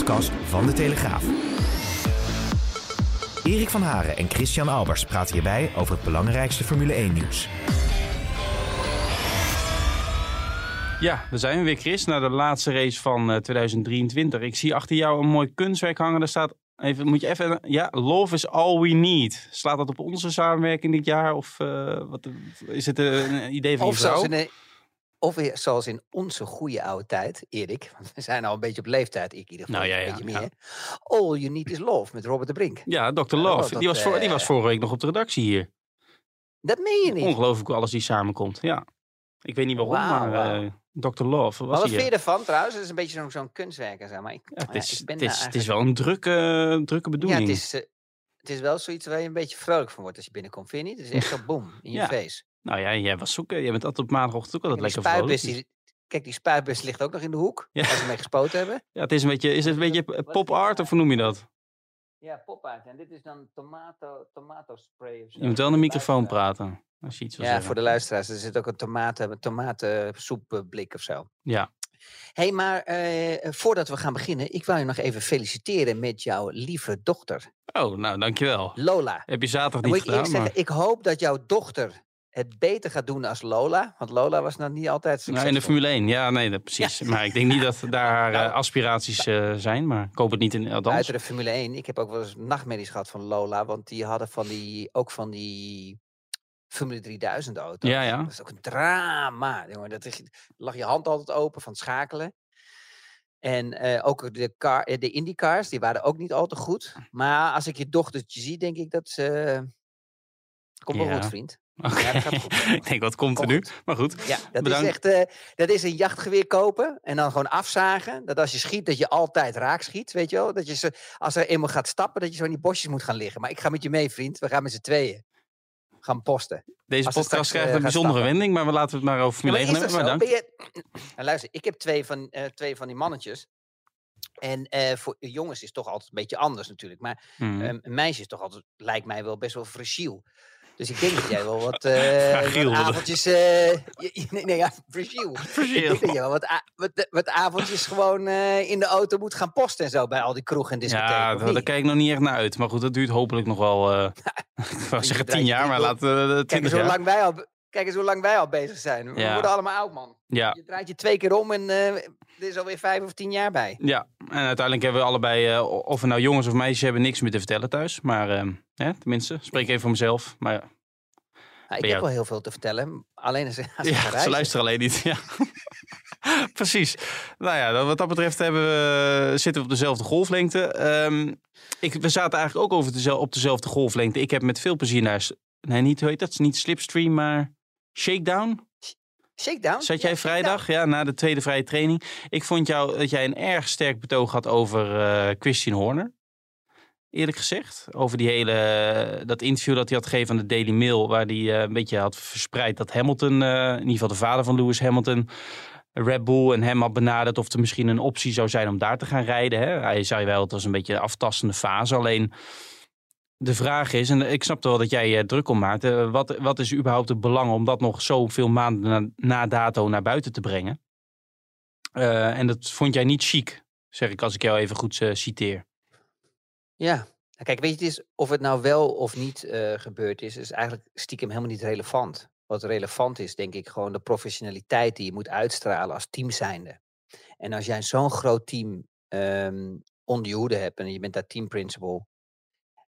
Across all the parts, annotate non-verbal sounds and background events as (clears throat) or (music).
1-podcast van De Telegraaf. Erik van Haren en Christian Albers praten hierbij over het belangrijkste Formule 1-nieuws. Ja, daar zijn we weer, Chris, naar de laatste race van uh, 2023. Ik zie achter jou een mooi kunstwerk hangen. Daar staat, even, moet je even, ja, love is all we need. Slaat dat op onze samenwerking dit jaar? Of uh, wat, is het een idee van of je vrouw? Zoals in, of zoals in onze goede oude tijd, Erik, want we zijn al een beetje op leeftijd, ik in ieder geval nou, ja, ja, een beetje ja. meer. All You Need Is Love met Robert de Brink. Ja, Dr. Love. dat, die, was voor, die eh, was vorige week nog op de redactie hier. Dat meen je niet. Ongelooflijk hoe alles die samenkomt, ja. Ik weet niet waarom, maar eh, Dr. Love was Maar wat vind je ervan trouwens? Het is een beetje zo'n zo'n kunstwerk en zo. Maar ik, Ja, het, ja, is, ik ben het, is, het is wel een drukke, drukke Ja, bedoeling. het is, eh, het is wel zoiets waar je een beetje vrolijk van wordt als je binnenkomt, vind je niet? Het is echt zo boom in je Ja. face. Nou ja, jij was zoeken. Jij bent altijd op maandagochtend ook altijd lekker vrolijk. spuitbus, die, kijk, die spuitbus ligt ook nog in de hoek, Ja. waar ze mee gespoten hebben. (laughs) Ja, het is een beetje, is het een beetje pop art of hoe noem je dat? Ja, pop-uit. En dit is dan tomato, tomato spray of zo. Je moet wel in de microfoon praten. Als je iets wil Ja, zeggen. voor de luisteraars. Er zit ook een tomaten, tomatensoepblik of zo. Ja. hey, maar eh, voordat we gaan beginnen, ik wil je nog even feliciteren met jouw lieve dochter, Oh, nou, dankjewel. Lola. Heb je zaterdag niet moet ik gedaan, zeggen, maar... ik hoop dat jouw dochter het beter gaat doen als Lola. Want Lola was nog niet altijd Nou, succesvol. in de Formule 1, ja, nee, dat, precies. Maar ik denk niet dat daar haar Nou. eh, aspiraties eh, zijn, maar ik hoop het niet in althans. Buiten de Formule 1. Ik heb ook wel eens nachtmerries gehad van Lola. Want die hadden van die, ook van die Formule 3000 auto's. Ja, ja. Dat is ook een drama. Jongen. Dat is- lag je hand altijd open van het schakelen. En eh, ook de, car, de IndyCars, die waren ook niet al te goed. Maar als ik je dochtertje zie, denk ik dat ze... Komt wel Ja. goed, vriend. Ja, (laughs) ik denk, wat komt er nu? Maar goed. Ja, dat Bedankt. is echt eh, dat is een jachtgeweer kopen en dan gewoon afzagen. Dat als je schiet, dat je altijd raak schiet, weet je wel. Dat je ze, als er eenmaal gaat stappen, dat je zo in die bosjes moet gaan liggen. Maar ik ga met je mee, vriend. We gaan met z'n tweeën. We gaan posten. Deze Als podcast krijgt eh, een bijzondere stappen. wending, maar we laten het maar over Ja, Formule maar 1 is dat hebben. Maar je... Nou, luister, ik heb twee van, eh, twee van die mannetjes. En voor jongens is toch altijd een beetje anders natuurlijk. Maar Mhm. Ehm, een meisje is toch altijd, lijkt mij wel best wel fragiel. Dus ik denk dat jij wel wat, (laughs) eh, avondjes... eh, je- je- nee, nee, ja, (laughs) fragiel. Ik denk dat wel wat, wat, wat avondjes gewoon eh, in de auto moet gaan posten en zo. Bij al die kroegen en discotheken. Ja, daar, kijk ik nog niet echt naar uit. Maar goed, dat duurt hopelijk nog wel... eh (laughs) ik wou zeggen tien jaar, maar laten we twintig jaar. lang wij al, kijk eens hoe lang wij al bezig zijn. We Ja. worden allemaal oud, man. Ja, Je draait je twee keer om en eh, er is alweer vijf of tien jaar bij. ja, en uiteindelijk hebben we allebei, eh, of we nou jongens of meisjes hebben, niks meer te vertellen thuis. Maar eh, hè, tenminste, spreek even voor mezelf. Maar ja, ik heb jou. wel heel veel te vertellen. Alleen als, ga ja, ze luisteren alleen niet. (laughs) Ja. Precies. Nou ja, wat dat betreft hebben we, zitten we op dezelfde golflengte. Ehm, ik, we zaten eigenlijk ook over op dezelfde golflengte. Ik heb met veel plezier naar... Nee, niet, hoe heet dat? Niet Slipstream, maar Shakedown. Shakedown? Zat jij Ja, vrijdag, ja, na de tweede vrije training. Ik vond jou dat jij een erg sterk betoog had over eh Christian Horner. Eerlijk gezegd. Over die hele, dat interview dat hij had gegeven aan de Daily Mail. Waar hij eh, een beetje had verspreid dat Hamilton, eh, in ieder geval de vader van Lewis Hamilton, Red Bull en hem had benaderd of er misschien een optie zou zijn om daar te gaan rijden. Hè? Hij zei wel, het was een beetje een aftastende fase. Alleen de vraag is, en ik snap wel dat jij je druk om maakt. eh, wat, wat is überhaupt het belang om dat nog zoveel maanden na, na dato naar buiten te brengen? Eh, en dat vond jij niet chic, zeg ik als ik jou even goed eh, citeer. Ja, Nou, kijk, weet je, het is, of het nou wel of niet eh, gebeurd is, is eigenlijk stiekem helemaal niet relevant. Wat relevant is, denk ik, gewoon de professionaliteit die je moet uitstralen als team zijnde. En als jij zo'n groot team ehm, onder je hoede hebt en je bent daar team principal,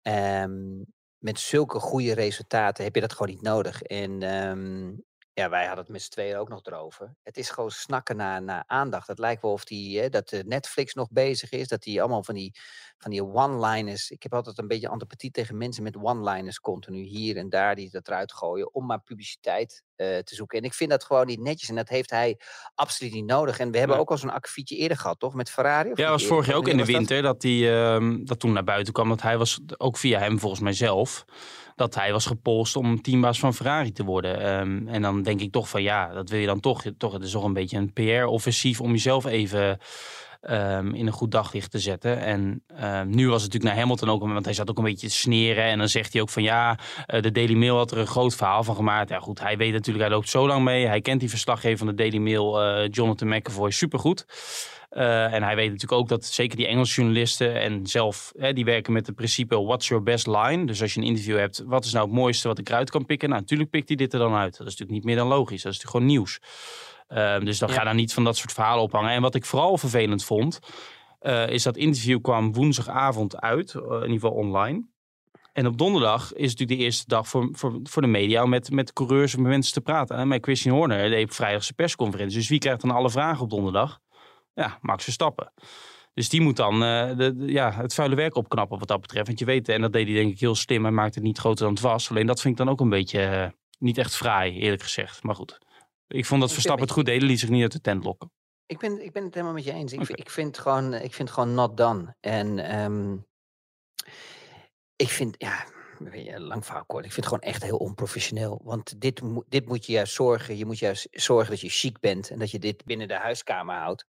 ehm, met zulke goede resultaten heb je dat gewoon niet nodig. En ehm, Ja, wij hadden het met z'n tweeën ook nog erover. Het is gewoon snakken naar, naar aandacht. Het lijkt wel of die, hè, dat de Netflix nog bezig is. Dat die allemaal van die, van die one-liners. Ik heb altijd een beetje antipathie tegen mensen met one-liners continu hier en daar die dat eruit gooien. Om maar publiciteit eh, te zoeken. En ik vind dat gewoon niet netjes. En dat heeft hij absoluut niet nodig. En we hebben ook al zo'n akkefietje eerder gehad, toch? Met Ferrari? Of Ja, was vorig jaar ook in de winter dat, hij, ehm, dat toen naar buiten kwam. Dat hij was, ook via hem volgens mij zelf, dat hij was gepolst om teambaas van Ferrari te worden. Ehm, en dan denk ik toch van ja, dat wil je dan toch. toch het is toch een beetje een PR-offensief om jezelf even ehm, in een goed daglicht te zetten. En ehm, nu was het natuurlijk naar Hamilton ook, want hij zat ook een beetje te sneren. En dan zegt hij ook van ja, eh, de Daily Mail had er een groot verhaal van gemaakt. Ja goed, hij weet natuurlijk, hij loopt zo lang mee. Hij kent die verslaggever van de Daily Mail, eh, Jonathan McAvoy, supergoed. Eh, en hij weet natuurlijk ook dat zeker die Engelse journalisten en zelf, hè, die werken met het principe what's your best line. Dus als je een interview hebt, wat is nou het mooiste wat ik eruit kan pikken? Nou, natuurlijk pikt hij dit er dan uit. Dat is natuurlijk niet meer dan logisch. Dat is natuurlijk gewoon nieuws. Ehm, dus dan Ja. ga daar niet van dat soort verhalen ophangen. En wat ik vooral vervelend vond, eh, is dat interview kwam woensdagavond uit, eh, in ieder geval online. En op donderdag is natuurlijk de eerste dag voor, voor, voor de media om met, met coureurs en met mensen te praten. En met Christian Horner deed vrijdag zijn persconferentie. Dus wie krijgt dan alle vragen op donderdag? Ja, Max Verstappen. Dus die moet dan eh, de, de- ja, het vuile werk opknappen wat dat betreft. Want je weet, en dat deed hij denk ik heel slim. Hij maakte het niet groter dan het was. Alleen dat vind ik dan ook een beetje niet echt fraai, eerlijk gezegd. Maar goed, ik vond dat Verstappen het goed deed. Liet zich niet uit de tent lokken. Ik ben, ik ben het helemaal met je eens. Ik, ik, vind gewoon, ik vind gewoon not done. En ehm, ik vind, ja, lang verhaal kort. Ik vind het gewoon echt heel onprofessioneel. Want dit, moet- dit moet je juist zorgen. Je moet juist zorgen dat je chic bent en dat je dit binnen de huiskamer houdt.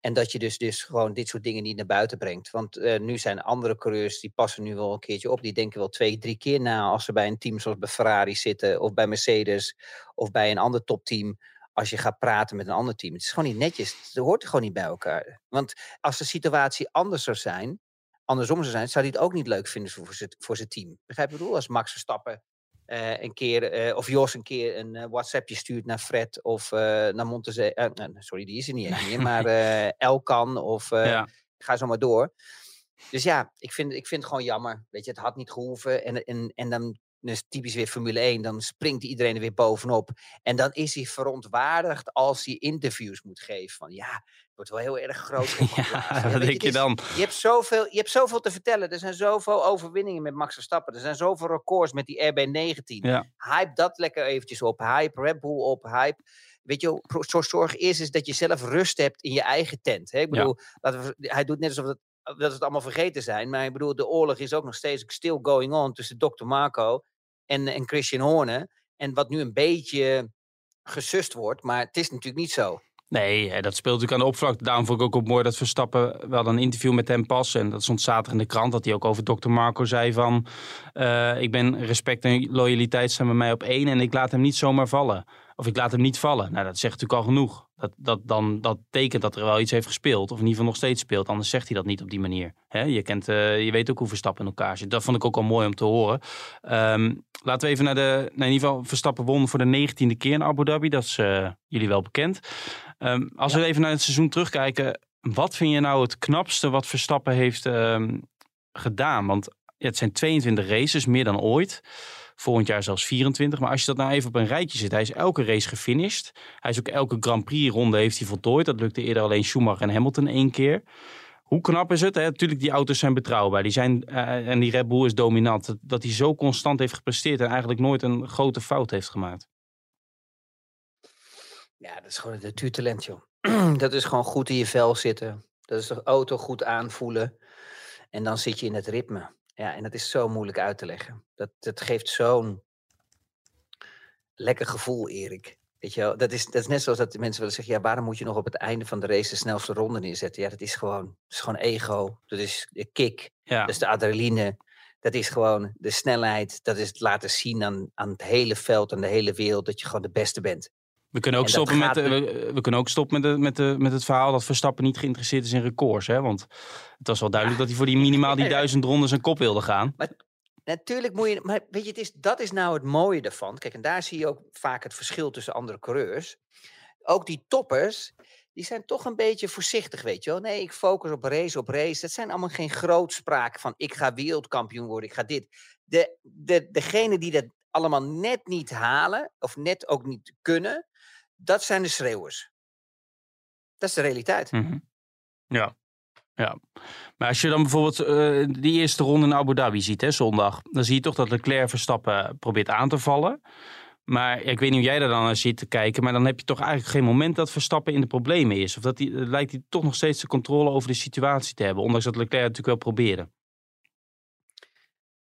En dat je dus, dus gewoon dit soort dingen niet naar buiten brengt. Want eh, nu zijn andere coureurs, die passen nu wel een keertje op. Die denken wel twee, drie keer na als ze bij een team zoals bij Ferrari zitten. Of bij Mercedes. Of bij een ander topteam als je gaat praten met een ander team. Het is gewoon niet netjes. Het hoort gewoon niet bij elkaar. Want als de situatie anders zou zijn, andersom zou zijn, zou hij het ook niet leuk vinden voor zijn, voor zijn team. Begrijp je wat ik bedoel? Als Max Verstappen eh, een keer, eh, of Jos een keer een eh, WhatsAppje stuurt naar Fred of naar Monteze. eh, nou, sorry, die is er niet eens meer. Maar Elkan of ja. ga zo maar door. Dus ja, ik vind, ik vind het gewoon jammer. Weet je, het had niet gehoeven. En, en, en dan is typisch weer Formule 1. Dan springt iedereen er weer bovenop. En dan is hij verontwaardigd als hij interviews moet geven. Van ja, wordt wel heel erg groot. (laughs) ja, wat je, denk je is- dan? je hebt, zoveel, je hebt zoveel te vertellen. Er zijn zoveel overwinningen met Max Verstappen. Er zijn zoveel records met die RB19. Ja. Hype dat lekker eventjes op. Hype Red Bull op. Hype. Weet je, zorg eerst eens dat je zelf rust hebt in je eigen tent. Hè? Ik bedoel, we, hij doet net alsof het, dat het allemaal vergeten zijn. Maar ik bedoel, de oorlog is ook nog steeds still going on tussen Dr. Marco en, en Christian Horner. En wat nu een beetje gesust wordt, maar het is natuurlijk niet zo. Nee, dat speelt natuurlijk aan de oppervlakte. Daarom vond ik ook op mooi dat Verstappen wel een interview met hem pas. En dat stond zaterdag in de krant. Dat hij ook over Dr. Marco zei van... eh, ik ben respect en loyaliteit staan bij mij op één. En ik laat hem niet zomaar vallen. Of ik laat hem niet vallen. Nou, dat zegt natuurlijk al genoeg. Dat, dat, dan, dat tekent dat er wel iets heeft gespeeld. Of in ieder geval nog steeds speelt. Anders zegt hij dat niet op die manier. Je, kent, eh, je weet ook hoe Verstappen in elkaar zit. Dat vond ik ook al mooi om te horen. Ehm, laten we even naar de... Nou, in ieder geval, Verstappen won voor de negentiende keer in Abu Dhabi. Dat is eh, jullie wel bekend. Ehm, als we even naar het seizoen terugkijken. Wat vind je nou het knapste wat Verstappen heeft ehm, gedaan? Want ja, het zijn 22 races, meer dan ooit. Volgend jaar zelfs 24. Maar als je dat nou even op een rijtje zet. Hij is elke race gefinished. Hij is ook elke Grand Prix ronde heeft hij voltooid. Dat lukte eerder alleen Schumacher en Hamilton één keer. Hoe knap is het? Natuurlijk, die auto's zijn betrouwbaar. Die zijn, eh, en die Red Bull is dominant. Dat, hij zo constant heeft gepresteerd en eigenlijk nooit een grote fout heeft gemaakt. Ja, dat is gewoon het natuurtalent, joh. (clears throat) dat is gewoon goed in je vel zitten. Dat is de auto goed aanvoelen. En dan zit je in het ritme. Ja, en dat is zo moeilijk uit te leggen. Dat, dat geeft zo'n lekker gevoel, Erik. Weet je wel? Dat is, dat is net zoals dat de mensen willen zeggen... ja, waarom moet je nog op het einde van de race de snelste ronde neerzetten? Ja, dat is gewoon, dat is gewoon ego. Dat is de kick. Ja, Dat is de adrenaline. Dat is gewoon de snelheid. Dat is het laten zien aan, aan het hele veld, aan de hele wereld... dat je gewoon de beste bent. We kunnen ook stoppen, met, de- we, we kunnen ook stoppen met, de, met, de, met het verhaal dat Verstappen niet geïnteresseerd is in records. Hè? Want het was wel duidelijk dat hij voor die minimaal die (laughs) duizend ronden zijn kop wilde gaan. Natuurlijk moet je, maar weet je, het is, dat is nou het mooie daarvan. Kijk, en daar zie je ook vaak het verschil tussen andere coureurs. Ook die toppers, die zijn toch een beetje voorzichtig, weet je wel. Nee, ik focus op race op race. Dat zijn allemaal geen grootspraken van ik ga wereldkampioen worden, ik ga dit. De, de, degene die dat allemaal net niet halen, of net ook niet kunnen, dat zijn de schreeuwers. Dat is de realiteit. Mhm. Ja. Ja, maar als je dan bijvoorbeeld uh, die eerste ronde in Abu Dhabi ziet, hè, zondag, dan zie je toch dat Leclerc Verstappen probeert aan te vallen. Maar ik weet niet hoe jij daar dan naar zit te kijken, maar dan heb je toch eigenlijk geen moment dat Verstappen in de problemen is. Of dat hij, lijkt hij toch nog steeds de controle over de situatie te hebben, ondanks dat Leclerc natuurlijk wel probeerde.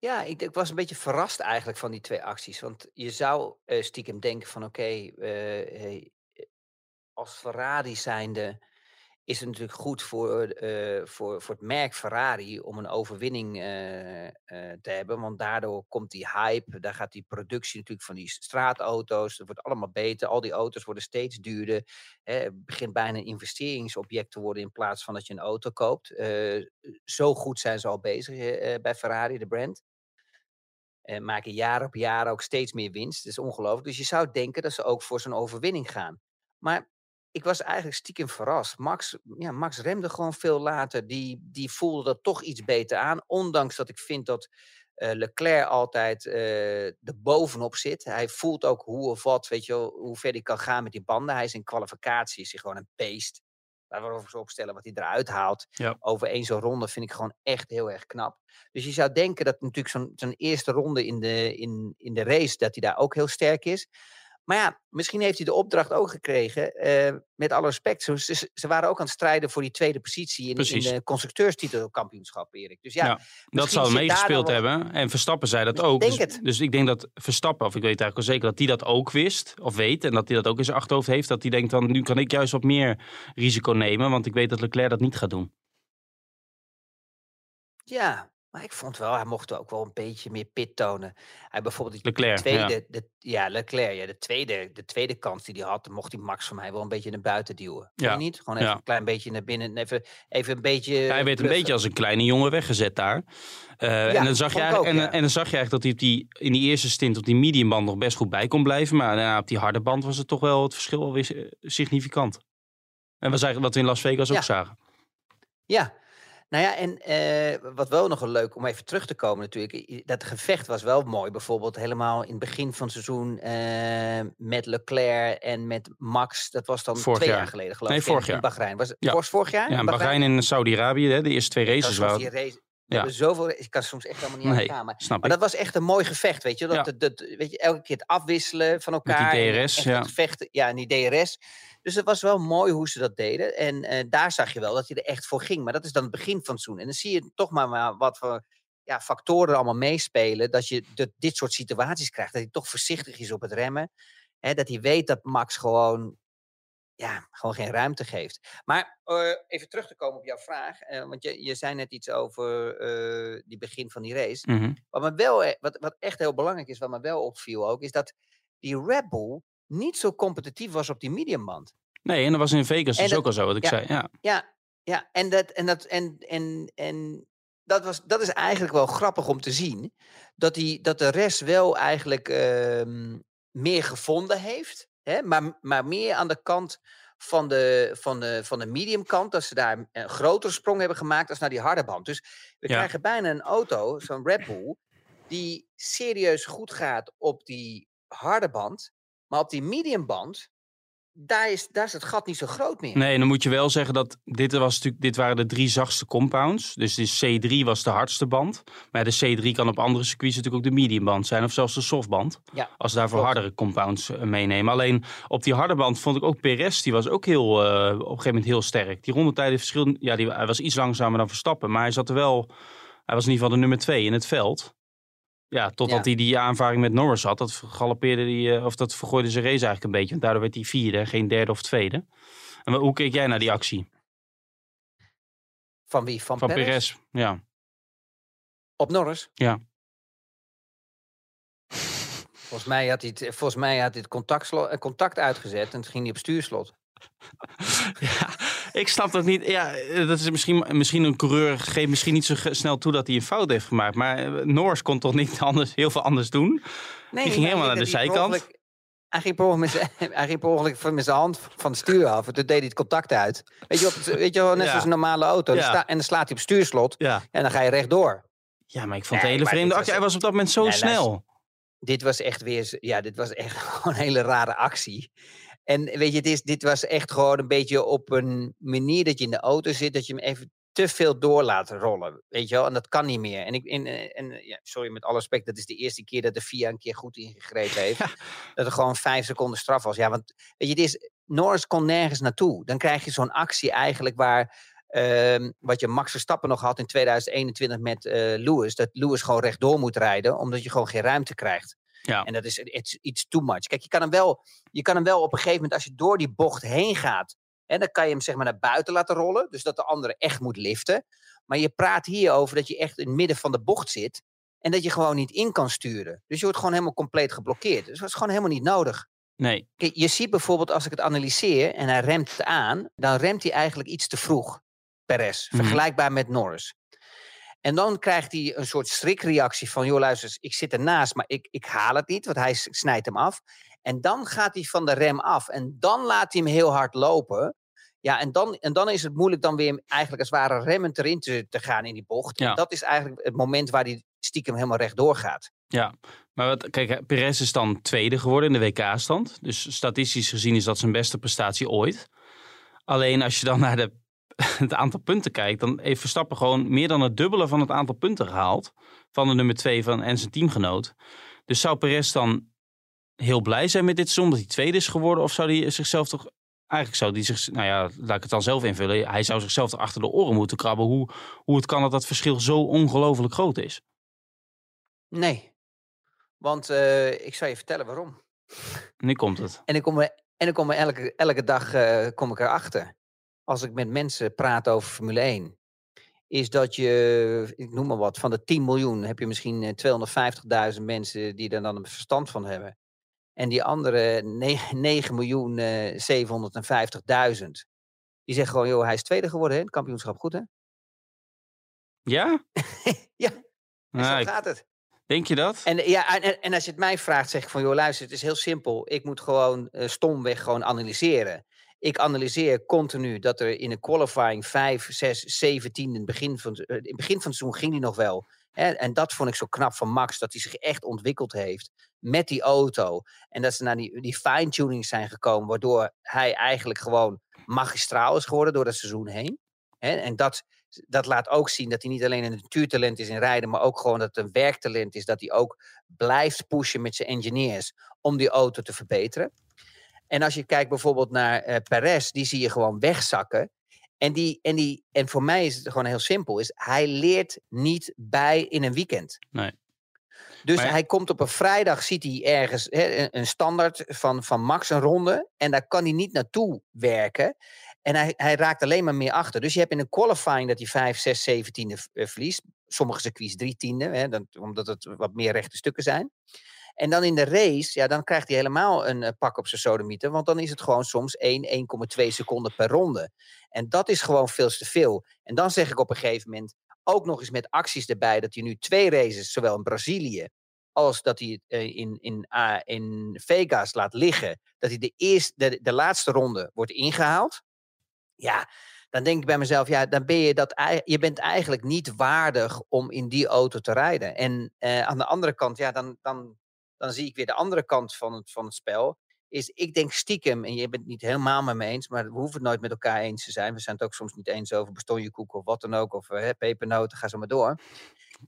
Ja, ik, ik, was een beetje verrast eigenlijk van die twee acties. Want je zou uh, stiekem denken van oké, uh, hey, als Ferrari zijnde is het natuurlijk goed voor, uh, voor, voor het merk Ferrari om een overwinning te hebben. Want daardoor komt die hype, daar gaat die productie natuurlijk van die straatauto's, dat wordt allemaal beter. Al die auto's worden steeds duurder. Hè, het begint bijna een investeringsobject te worden in plaats van dat je een auto koopt. zo goed zijn ze al bezig bij Ferrari, de brand. En maken jaar op jaar ook steeds meer winst. Dat is ongelooflijk. Dus je zou denken dat ze ook voor zo'n overwinning gaan. Maar ik was eigenlijk stiekem verrast. Max, ja, Max remde gewoon veel later. Die, die voelde dat toch iets beter aan. Ondanks dat ik vind dat uh, Leclerc altijd uh, er bovenop zit. Hij voelt ook hoe of wat, weet je hoe ver hij kan gaan met die banden. Hij is in kwalificatie is hij gewoon een beest. Laten we over opstellen wat hij eruit haalt. Ja. Over één zo'n ronde vind ik gewoon echt heel erg knap. Dus je zou denken dat natuurlijk zo'n zo'n eerste ronde in de, in, in de race, dat hij daar ook heel sterk is. Maar ja, misschien heeft hij de opdracht ook gekregen. Uh, met alle respect. Ze, ze, waren ook aan het strijden voor die tweede positie in, in de constructeurstitelkampioenschap, Erik. Dus ja, ja dat zou meegespeeld hebben. En Verstappen zei dat ook. Denk dus, het. dus ik denk dat Verstappen, of ik weet eigenlijk wel zeker dat hij dat ook wist, of weet, en dat hij dat ook in zijn achterhoofd heeft, dat hij denkt dan, nu kan ik juist wat meer risico nemen, want ik weet dat Leclerc dat niet gaat doen. Ja, maar ik vond wel, hij mocht ook wel een beetje meer pit tonen. Hij bijvoorbeeld Leclerc, tweede, ja. De, ja, Leclerc, ja, de tweede, de tweede kans die hij had, mocht hij Max voor mij wel een beetje naar buiten duwen. Ja, niet? Gewoon even ja. een klein beetje naar binnen, even, even een beetje. Ja, hij werd een beetje als een kleine jongen weggezet daar. Uh, en, dan zag je ook, en, en dan zag je eigenlijk dat hij op die, in die eerste stint op die mediumband nog best goed bij kon blijven. Maar daarna op die harde band was het toch wel het verschil alweer eh, significant. En was eigenlijk wat we in Las Vegas ook zagen. Ja, nou ja, en eh, wat wel nog een leuk om even terug te komen natuurlijk. Dat gevecht was wel mooi. Bijvoorbeeld helemaal in het begin van het seizoen eh, met Leclerc en met Max. Dat was dan Vorig twee jaar, jaar. geleden geloof Nee, ik. in- vorig in jaar. Bahrein. Was het Ja. was vorig jaar? Ja, in Bahrein en Saudi-Arabië, de eerste twee races waren. die race. Ja. zoveel, ik kan soms echt helemaal niet aan Nee. Maar, snap maar dat was echt een mooi gevecht, weet je. Dat, Ja. dat, dat- weet je elke keer het afwisselen van die elkaar. en DRS, echt ja. het ja, en die DRS. Dus het was wel mooi hoe ze dat deden. En eh, daar zag je wel dat hij er echt voor ging. Maar dat is dan het begin van het seizoen. En dan zie je toch maar, maar wat voor ja, factoren er allemaal meespelen. Dat je dit soort situaties krijgt. Dat hij toch voorzichtig is op het remmen. Hè, dat hij weet dat Max gewoon, ja, gewoon geen ruimte geeft. Maar eh, even terug te komen op jouw vraag. eh, want je, je zei net iets over eh, die begin van die race. Mhm. Wat, me wel, e- wat, wat echt heel belangrijk is, wat me wel opviel ook, is dat die Red Bull niet zo competitief was op die mediumband. Nee, en dat was in Vegas En dus dat- ook al zo, wat ik ja. zei. Ja. Ja, ja, en dat, en dat, en, en, en dat, was, dat is eigenlijk wel grappig om te zien. Dat, die, dat de rest wel eigenlijk ehm, meer gevonden heeft. Hè? Maar, maar meer aan de kant van de, van, de, van de mediumkant. Dat ze daar een grotere sprong hebben gemaakt als naar die harde band. Dus we Ja. krijgen bijna een auto, zo'n Red Bull. Die serieus goed gaat op die harde band. Maar op die mediumband. Daar is, daar is het gat niet zo groot meer. Nee, en dan moet je wel zeggen dat dit, was natuurlijk, dit waren de drie zachtste compounds. Dus de C3 was de hardste band. Maar de C3 kan op andere circuits natuurlijk ook de mediumband zijn. Of zelfs de softband. Ja, Als ze daarvoor klopt. hardere compounds eh, meenemen. Alleen op die harde band vond ik ook Perez. Die was ook heel, eh, op een gegeven moment heel sterk. Die rondetijden verschil. Ja, die, hij was iets langzamer dan Verstappen. Maar hij zat er wel. Hij was in ieder geval de nummer twee in het veld. Ja, totdat Ja. hij die aanvaring met Norris had. Dat galopeerde die, eh, of dat vergooide zijn race eigenlijk een beetje. Want daardoor werd hij vierde, geen derde of tweede. En hoe keek jij naar die actie Van wie? Van, van Perez? Perez? Ja. Op Norris? Ja. Volgens mij had hij het, volgens mij had hij het contact, contact uitgezet en toen ging hij op stuurslot. (laughs) Ja, ik snap dat niet. Ja, eh, dat is misschien, misschien een coureur geeft misschien niet zo snel toe dat hij een fout heeft gemaakt. Maar eh, Norris kon toch niet (laughs) anders, heel veel anders doen? Nee, ging maar helemaal naar de zijkant. Hij ging per ongeluk (laughs) hij ging per ongeluk van- met zijn hand van het stuur af. En toen deed hij het contact uit. Weet je, op weet je wel, net Ja. zoals een normale auto. Ja. en dan slaat hij op stuurslot Ja. en dan ga je rechtdoor. Ja, maar ik vond het Nee, hele vreemde actie. was- Hij was op dat moment zo Nee, luister. snel. dit was echt weer, ja, dit was echt (laughs) gewoon een hele rare actie. En weet je, dit, is, dit was echt gewoon een beetje op een manier dat je in de auto zit, dat je hem even te veel door laat rollen. Weet je wel, en dat kan niet meer. En, ik, en, eh, en ja, sorry, met alle respect, dat is de eerste keer dat de FIA een keer goed ingegrepen (laughs) heeft. Dat er gewoon vijf seconden straf was. Ja, want weet je, dit is, Norris kon nergens naartoe. Dan krijg je zo'n actie eigenlijk waar, ehm, wat je Max Verstappen nog had in 2021 met eh, Lewis, dat Lewis gewoon rechtdoor moet rijden, omdat je gewoon geen ruimte krijgt. Ja. En dat is iets, iets too much. Kijk, je kan, hem wel, je kan hem wel op een gegeven moment, als je door die bocht heen gaat, hè, dan kan je hem zeg maar naar buiten laten rollen. Dus dat de andere echt moet liften. Maar je praat hier over dat je echt in het midden van de bocht zit. En dat je gewoon niet in kan sturen. Dus je wordt gewoon helemaal compleet geblokkeerd. Dus dat is gewoon helemaal niet nodig. Nee, Kijk, je ziet bijvoorbeeld als ik het analyseer en hij remt het aan, dan remt hij eigenlijk iets te vroeg, Perez. Mhm. Vergelijkbaar met Norris. En dan krijgt hij een soort schrikreactie van, joh luister, eens, ik zit ernaast, maar ik, ik haal het niet, want hij snijdt hem af. En dan gaat hij van de rem af en dan laat hij hem heel hard lopen. Ja, en dan, en dan is het moeilijk dan weer eigenlijk als het ware remmend erin te, te gaan in die bocht. Ja. En dat is eigenlijk het moment waar hij stiekem helemaal rechtdoor gaat. Ja, maar wat, kijk, Perez is dan tweede geworden in de WK-stand. Dus statistisch gezien is dat zijn beste prestatie ooit. Alleen als je dan naar de, het aantal punten kijkt, dan heeft Verstappen gewoon meer dan het dubbele van het aantal punten gehaald. Van de nummer twee van en zijn teamgenoot. Dus zou Perez dan heel blij zijn met dit seizoen dat hij tweede is geworden? Of zou hij zichzelf toch. Eigenlijk zou hij zich, nou ja, laat ik het dan zelf invullen. Hij zou zichzelf toch achter de oren moeten krabben hoe, hoe het kan dat dat verschil zo ongelooflijk groot is. Nee, want eh, ik zal je vertellen waarom. Nu komt het. En ik kom er, en ik kom er elke, elke dag eh, kom ik erachter. Als ik met mensen praat over Formule 1. Is dat je, ik noem maar wat, van de 10 miljoen heb je misschien eh, 250.000 mensen die er dan een verstand van hebben. En die andere 9 (laughs) miljoen eh, 750.000. Die zeggen gewoon, joh, hij is tweede geworden, hè? Het kampioenschap goed, hè? Ja? (laughs) Ja, en Nou, zo gaat het. denk je dat? En, ja, en, en als je het mij vraagt, zeg ik van, joh, luister, het is heel simpel. Ik moet gewoon eh, stomweg gewoon analyseren. Ik analyseer continu dat er in een qualifying 5, 6, 17 in het begin van, het- eh, in het begin van het seizoen ging die nog wel. Hè? En dat vond ik zo knap van Max, dat hij zich echt ontwikkeld heeft met die auto. En dat ze naar die, die fine-tuning zijn gekomen, waardoor hij eigenlijk gewoon magistraal is geworden door dat seizoen heen. Hè? En dat, dat laat ook zien dat hij niet alleen een natuurtalent is in rijden, maar ook gewoon dat het een werktalent is. Dat hij ook blijft pushen met zijn engineers om die auto te verbeteren. En als je kijkt bijvoorbeeld naar eh Perez, die zie je gewoon wegzakken. En, die, en, die, en voor mij is het gewoon heel simpel. Is, hij leert niet bij in een weekend. Nee. Dus Maar hij komt op een vrijdag, ziet hij ergens een, standaard van, van Max een ronde. En daar kan hij niet naartoe werken. En hij, hij raakt alleen maar meer achter. Dus je hebt in een qualifying dat hij 5, 6, 17 eh, verliest. Sommige circuits drie tiende, hè, omdat het wat meer rechte stukken zijn. En dan in de race, ja, dan krijgt hij helemaal een eh, pak op zijn sodemieter. Want dan is het gewoon soms 1, 1,2 seconden per ronde. En dat is gewoon veel te veel. En dan zeg ik op een gegeven moment, ook nog eens met acties erbij, dat hij nu twee races, zowel in Brazilië als dat hij eh, in, in, in Vegas laat liggen, dat hij de, eerste, de, de laatste ronde wordt ingehaald. Ja, dan denk ik bij mezelf, ja, dan ben je dat, je bent eigenlijk niet waardig om in die auto te rijden. En eh, aan de andere kant, ja, dan, dan, dan zie ik weer de andere kant van het, van het spel. Is, ik denk stiekem, en je bent het niet helemaal met me eens, maar we hoeven het nooit met elkaar eens te zijn. We zijn het ook soms niet eens over bestonjekoek of wat dan ook, of eh, pepernoten, ga zo maar door.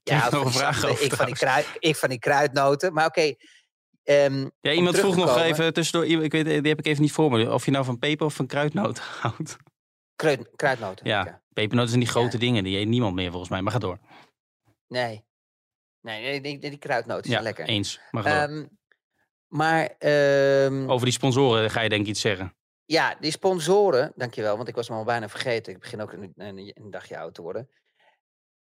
Nog een vraag over ik, van die kruid, ik van die kruidnoten. Maar oké. ehm, Ja, iemand vroeg nog even tussendoor, ik weet, die heb ik even niet voor me, of je nou van peper of van kruidnoten (laughs) houdt. Kruid, kruidnoten. Ja, ja. pepernoten zijn die grote Ja. dingen, die eet niemand meer volgens mij, maar ga door. Nee. Nee, nee die, die kruidnoten Ja, zijn lekker. eens. Ehm, maar ehm, Over die sponsoren ga je denk ik iets zeggen. ja, die sponsoren, dankjewel, want ik was hem al bijna vergeten. Ik begin ook een, een, een dagje oud te worden.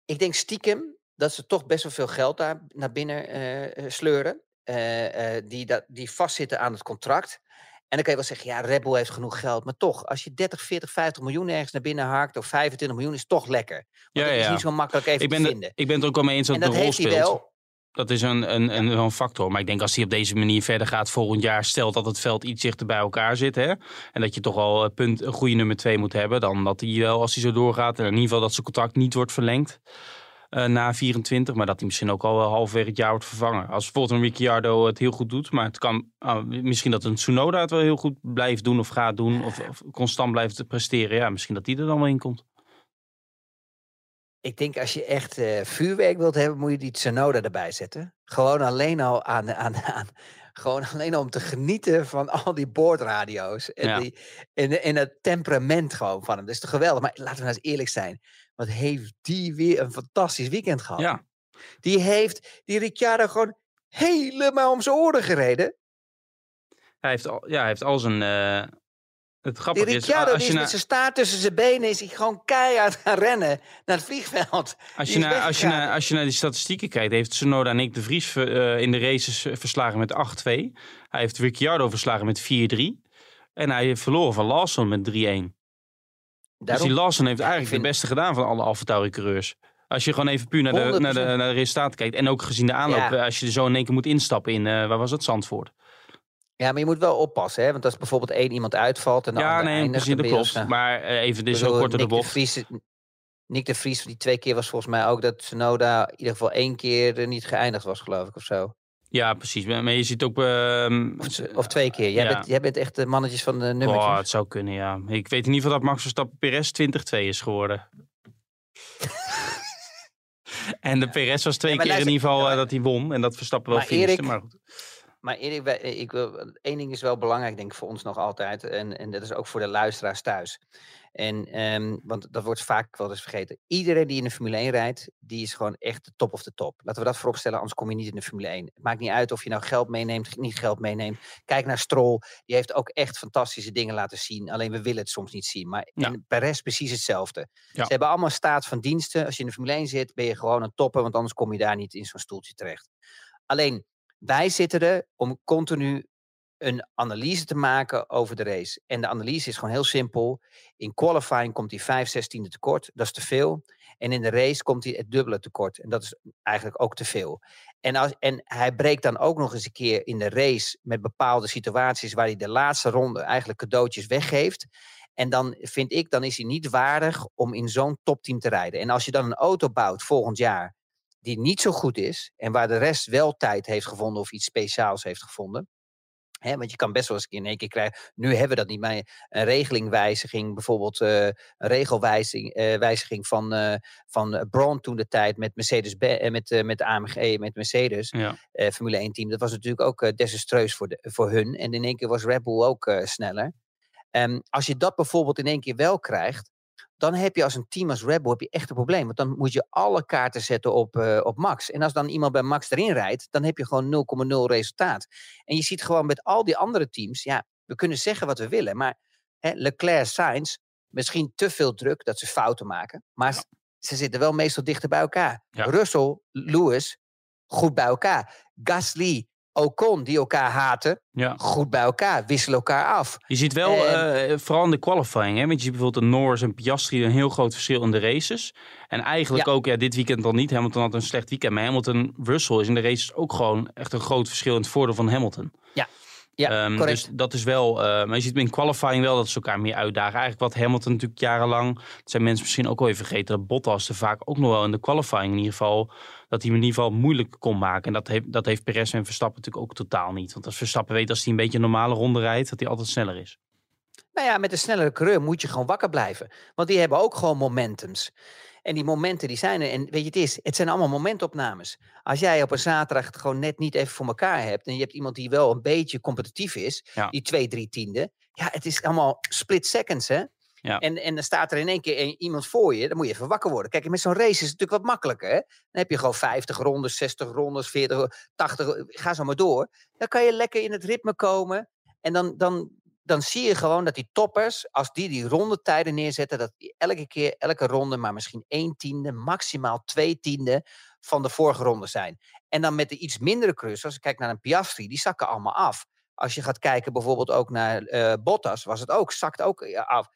Ik denk stiekem dat ze toch best wel veel geld daar naar binnen eh, eh, sleuren. eh, die, dat, die vastzitten aan het contract. En dan kan je wel zeggen, ja, Red Bull heeft genoeg geld. Maar toch, als je 30, 40, 50 miljoen ergens naar binnen haakt... of 25 miljoen, is toch lekker. Want Ja, het is niet zo makkelijk even Ik ben, te er- vinden. ik ben het ook wel mee eens dat En dat een rol speelt. wel. Dat is een, een, een, een factor. Maar ik denk als hij op deze manier verder gaat volgend jaar, stelt dat het veld iets dichter bij elkaar zit. Hè? En dat je toch al een, punt, een goede nummer twee moet hebben. Dan dat hij wel, als hij zo doorgaat, en in ieder geval dat zijn contract niet wordt verlengd. Eh, na 24. Maar dat hij misschien ook al halverwege het jaar wordt vervangen. Als bijvoorbeeld een Ricciardo het heel goed doet. Maar het kan ah, misschien dat een Tsunoda het wel heel goed blijft doen of gaat doen. Of, of constant blijft presteren. Ja, misschien dat die er dan wel in komt. Ik denk als je echt eh, vuurwerk wilt hebben, moet je die Tsunoda erbij zetten. Gewoon alleen al aan, aan, aan gewoon (laughs) alleen al om te genieten van al die boordradio's. En, Ja. die, en, en het temperament gewoon van hem. Dat is toch geweldig. Maar laten we nou eens eerlijk zijn. Wat heeft die weer een fantastisch weekend gehad. Ja, Die heeft die Ricciardo gewoon helemaal om zijn oren gereden. hij heeft al, ja, hij heeft al zijn... eh, het Die grappige is, Ricciardo als die je, is naar, met zijn staart tussen zijn benen is hij gewoon keihard gaan rennen naar het vliegveld. als, die je als, je als je naar die statistieken kijkt, heeft Tsunoda en ik de Vries eh, in de races verslagen met 8-2. Hij heeft Ricciardo verslagen met 4-3. En hij heeft verloren van Lawson met 3-1. Dus die Lawson heeft Ja, eigenlijk vind- de beste gedaan van alle AlphaTauri-coureurs. Als je gewoon even puur naar de, naar, de, 100%. naar de resultaten kijkt. En ook gezien de aanloop, Ja. eh, als je er zo in één keer moet instappen in, eh, waar was het, Zandvoort. Ja, maar je moet wel oppassen, hè? Want als bijvoorbeeld één iemand uitvalt en de ja, ander nee, precies, dat je klopt. Maar eh, even, dit is ook de bocht. Vries, Nick de Vries, die twee keer was volgens mij ook dat Tsunoda in ieder geval één keer er niet geëindigd was, geloof ik, of zo. Ja, precies. Maar je ziet ook... ehm, Of, twee keer. Jij, ja. bent, jij bent echt de mannetjes van de nummertjes. Oh, het zou kunnen, ja. Ik weet in ieder geval dat Max Verstappen Perez 20-2 is geworden. (laughs) en de Perez was twee Ja, keer in ieder geval ja, eh, dat hij won. En dat Verstappen wel Maar finishte. Erik, Maar goed. Maar Erik, wij- ik wil, één ding is wel belangrijk, denk ik, voor ons nog altijd. En, en dat is ook voor de luisteraars thuis. En, ehm, want dat wordt vaak wel eens vergeten. Iedereen die in de Formule 1 rijdt, die is gewoon echt de top of de top. Laten we dat vooropstellen, anders kom je niet in de Formule 1. Het maakt niet uit of je nou geld meeneemt, niet geld meeneemt. Kijk naar Stroll, die heeft ook echt fantastische dingen laten zien. Alleen we willen het soms niet zien. Maar Ja. en Perez precies hetzelfde. Ja. Ze hebben allemaal staat van diensten. Als je in de Formule 1 zit, ben je gewoon een topper, want anders kom je daar niet in zo'n stoeltje terecht. Alleen, wij zitten er om continu een analyse te maken over de race. En de analyse is gewoon heel simpel. In qualifying komt hij 5 zestiende tekort. Dat is te veel. En in de race komt hij het dubbele tekort. En dat is eigenlijk ook te veel. En, als, en hij breekt dan ook nog eens een keer in de race met bepaalde situaties waar hij de laatste ronde eigenlijk cadeautjes weggeeft. En dan vind ik, dan is hij niet waardig om in zo'n topteam te rijden. En als je dan een auto bouwt volgend jaar die niet zo goed is en waar de rest wel tijd heeft gevonden of iets speciaals heeft gevonden. Hè, want je kan best wel eens in één keer krijgen. Nu hebben we dat niet, maar een regelingwijziging, bijvoorbeeld eh, een regelwijziging eh, wijziging van, eh van Braun toen de tijd met Mercedes, met, met de AMG, met Mercedes, Ja. Formule 1 team. Dat was natuurlijk ook desastreus voor, de, voor hun. En in één keer was Red Bull ook sneller. Ehm, als je dat bijvoorbeeld in één keer wel krijgt, dan heb je als een team als Red Bull heb je echt een probleem. Want dan moet je alle kaarten zetten op, eh, op Max. En als dan iemand bij Max erin rijdt, dan heb je gewoon 0,0 resultaat. En je ziet gewoon met al die andere teams, ja, we kunnen zeggen wat we willen. Maar hè, Leclerc, Sainz, misschien te veel druk dat ze fouten maken. Maar ze zitten wel meestal dichter bij elkaar. Ja. Russell, Lewis, goed bij elkaar. Gasly, Ocon, die elkaar haten, ja. goed bij elkaar. Wisselen elkaar af. Je ziet wel, En- eh, vooral in de qualifying, hè, want je ziet bijvoorbeeld een Norris en Piastri een heel groot verschil in de races. En eigenlijk Ja. ook, ja, dit weekend dan niet. Hamilton had een slecht weekend, maar Hamilton, Russell is in de races ook gewoon echt een groot verschil in het voordeel van Hamilton. Ja, Ehm, correct. dus dat is wel, eh, maar je ziet in qualifying wel dat ze elkaar meer uitdagen. Eigenlijk wat Hamilton natuurlijk jarenlang, dat zijn mensen misschien ook wel even vergeten, dat Bottas er vaak ook nog wel in de qualifying in ieder geval, dat hij hem in ieder geval moeilijk kon maken. En dat heeft, dat heeft Perez en Verstappen natuurlijk ook totaal niet. Want als Verstappen weet als hij een beetje een normale ronde rijdt, dat hij altijd sneller is. Nou ja, met een snellere coureur moet je gewoon wakker blijven. Want die hebben ook gewoon momentums. En die momenten die zijn er. En weet je, het is, het zijn allemaal momentopnames. Als jij op een zaterdag het gewoon net niet even voor elkaar hebt. En je hebt iemand die wel een beetje competitief is. Ja. Die twee, drie tiende. Ja, het is allemaal split seconds, hè? Ja. En, en dan staat er in één keer iemand voor je. Dan moet je even wakker worden. Kijk, met zo'n race is het natuurlijk wat makkelijker, hè? Dan heb je gewoon 50 rondes, 60 rondes, 40, 80. Ga zo maar door. Dan kan je lekker in het ritme komen. En dan, dan, dan zie je gewoon dat die toppers, als die die rondetijden neerzetten, dat die elke keer, elke ronde maar misschien één tiende, maximaal twee tiende van de vorige ronde zijn. En dan met de iets mindere coureurs, als ik kijk naar een Piastri, die zakken allemaal af. Als je gaat kijken bijvoorbeeld ook naar eh, Bottas, was het ook, zakt ook eh, af.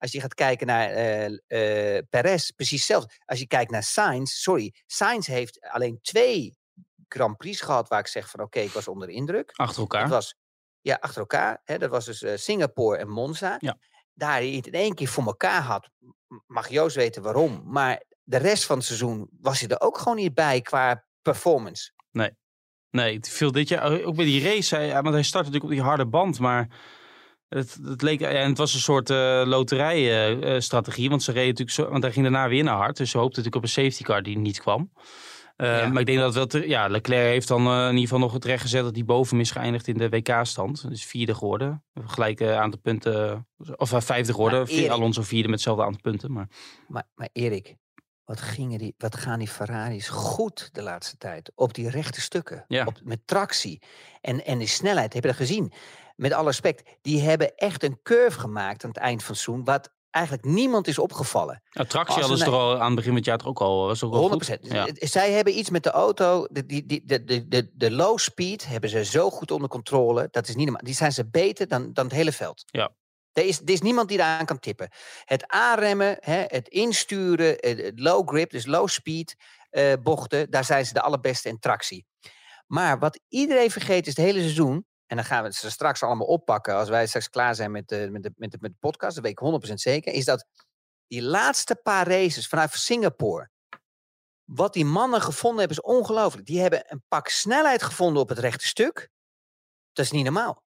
Als je gaat kijken naar eh, Perez, precies hetzelfde. Als je kijkt naar Sainz, sorry, Sainz heeft alleen twee Grand Prix gehad waar ik zeg van oké, ik was onder de indruk. Achter elkaar. Dat was ja, achter elkaar. Hè, dat was dus eh, Singapore en Monza. Ja. Daar hij het in één keer voor elkaar had. Mag Joost weten waarom. Maar de rest van het seizoen was hij er ook gewoon niet bij qua performance. Nee, het viel dit jaar ook bij die race. Hij, want hij startte natuurlijk op die harde band, maar het, het leek en het was een soort uh, loterijstrategie, want ze reden natuurlijk zo, want hij ging daarna weer naar hard, dus ze hoopte natuurlijk op een safety car die niet kwam. Uh, Ja. Maar ik denk dat wel, te- ja, Leclerc heeft dan eh, in ieder geval nog het recht gezet dat hij boven is geëindigd in de WK-stand. Dus vierde geworden, gelijk aantal punten, of vijfde geworden. Erik- Alonso vierde met hetzelfde aantal punten, maar Maar, maar Erik, wat, gingen die, wat gaan die Ferraris goed de laatste tijd? Op die rechte stukken. Ja. Op, met tractie. En, en die snelheid, heb je dat gezien? Met alle respect, die hebben echt een curve gemaakt aan het eind van het seizoen. Wat eigenlijk niemand is opgevallen. nou, tractie hadden ze toch al aan het begin van het jaar toch ook al, was ook wel 100 goed. Ja. Zij hebben iets met de auto. De, die, die, de, de, de, low speed hebben ze zo goed onder controle. Dat is niet normaal. Die zijn ze beter dan, dan het hele veld. Ja. Er is, er is niemand die daar aan kan tippen. Het aanremmen, hè, het insturen, het, het low grip, dus low speed eh, bochten, daar zijn ze de allerbeste in tractie. Maar wat iedereen vergeet is het hele seizoen, en dan gaan we ze straks allemaal oppakken als wij straks klaar zijn met de, met de, met de, met de podcast, dat weet ik 100% zeker, is dat die laatste paar races vanuit Singapore, wat die mannen gevonden hebben is ongelooflijk. Die hebben een pak snelheid gevonden op het rechte stuk. Dat is niet normaal.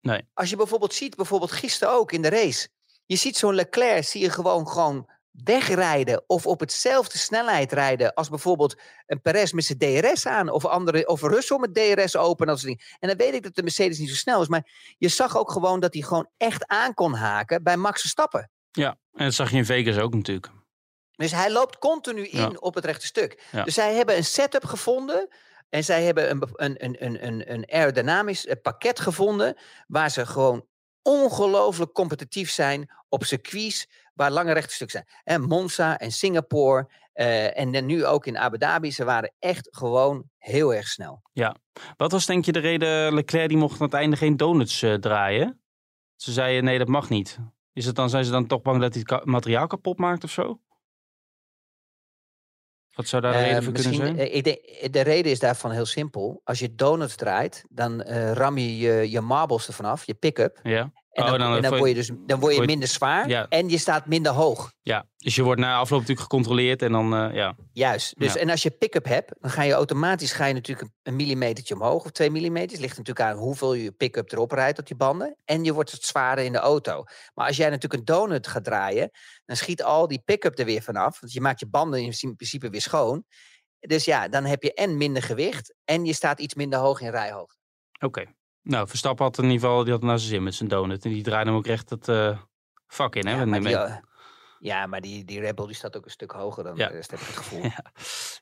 Nee. Als je bijvoorbeeld ziet, bijvoorbeeld gisteren ook in de race. Je ziet zo'n Leclerc, zie je gewoon, gewoon wegrijden of op hetzelfde snelheid rijden als bijvoorbeeld een Perez met zijn DRS aan of, andere, of Russell met DRS open. Dat soort dingen. En dan weet ik dat de Mercedes niet zo snel is, maar je zag ook gewoon dat hij gewoon echt aan kon haken bij Max Verstappen. ja, en dat zag je in Vegas ook natuurlijk. Dus hij loopt continu in Ja. op het rechte stuk. Ja. Dus zij hebben een setup gevonden. En zij hebben een, een, een, een, een aerodynamisch eh, pakket gevonden. Waar ze gewoon ongelooflijk competitief zijn op circuits waar lange rechte stukken zijn. En Monza en Singapore. eh, en dan nu ook in Abu Dhabi. Ze waren echt gewoon heel erg snel. Wat was denk je de reden, Leclerc die mocht aan het einde geen donuts eh, draaien? Ze zeiden nee, dat mag niet. Is het dan, zijn ze dan toch bang dat hij het materiaal kapot maakt of zo? Wat zou daar de Eh, reden voor kunnen misschien, zijn? eh, ik denk, de reden is daarvan heel simpel. Als je donuts draait, dan eh, ram je je, je marbles ervan af, je pick-up. Ja. En Oh, dan, dan en dan voel word je- dus dan word je minder zwaar Ja. en je staat minder hoog. ja, dus je wordt na afloop natuurlijk gecontroleerd en dan, eh, ja. Juist. Dus, Ja. En als je pick-up hebt, dan ga je automatisch ga je natuurlijk een, een millimetertje omhoog of twee millimeters. Ligt natuurlijk aan hoeveel je pick-up erop rijdt op die banden. En je wordt het zwaarder in de auto. Maar als jij natuurlijk een donut gaat draaien, dan schiet al die pick-up er weer vanaf. Want je maakt je banden in principe weer schoon. Dus ja, dan heb je en minder gewicht en je staat iets minder hoog in rijhoogte. Oké. Nou, Verstappen had in ieder geval, die had naar zijn zin met zijn donut. En die draaide hem ook echt het eh, vak in, hè? Ja, maar die, eh, ja, maar die, die Rebel die staat ook een stuk hoger dan Ja. de rest, heb ik het gevoel. (laughs) Ja.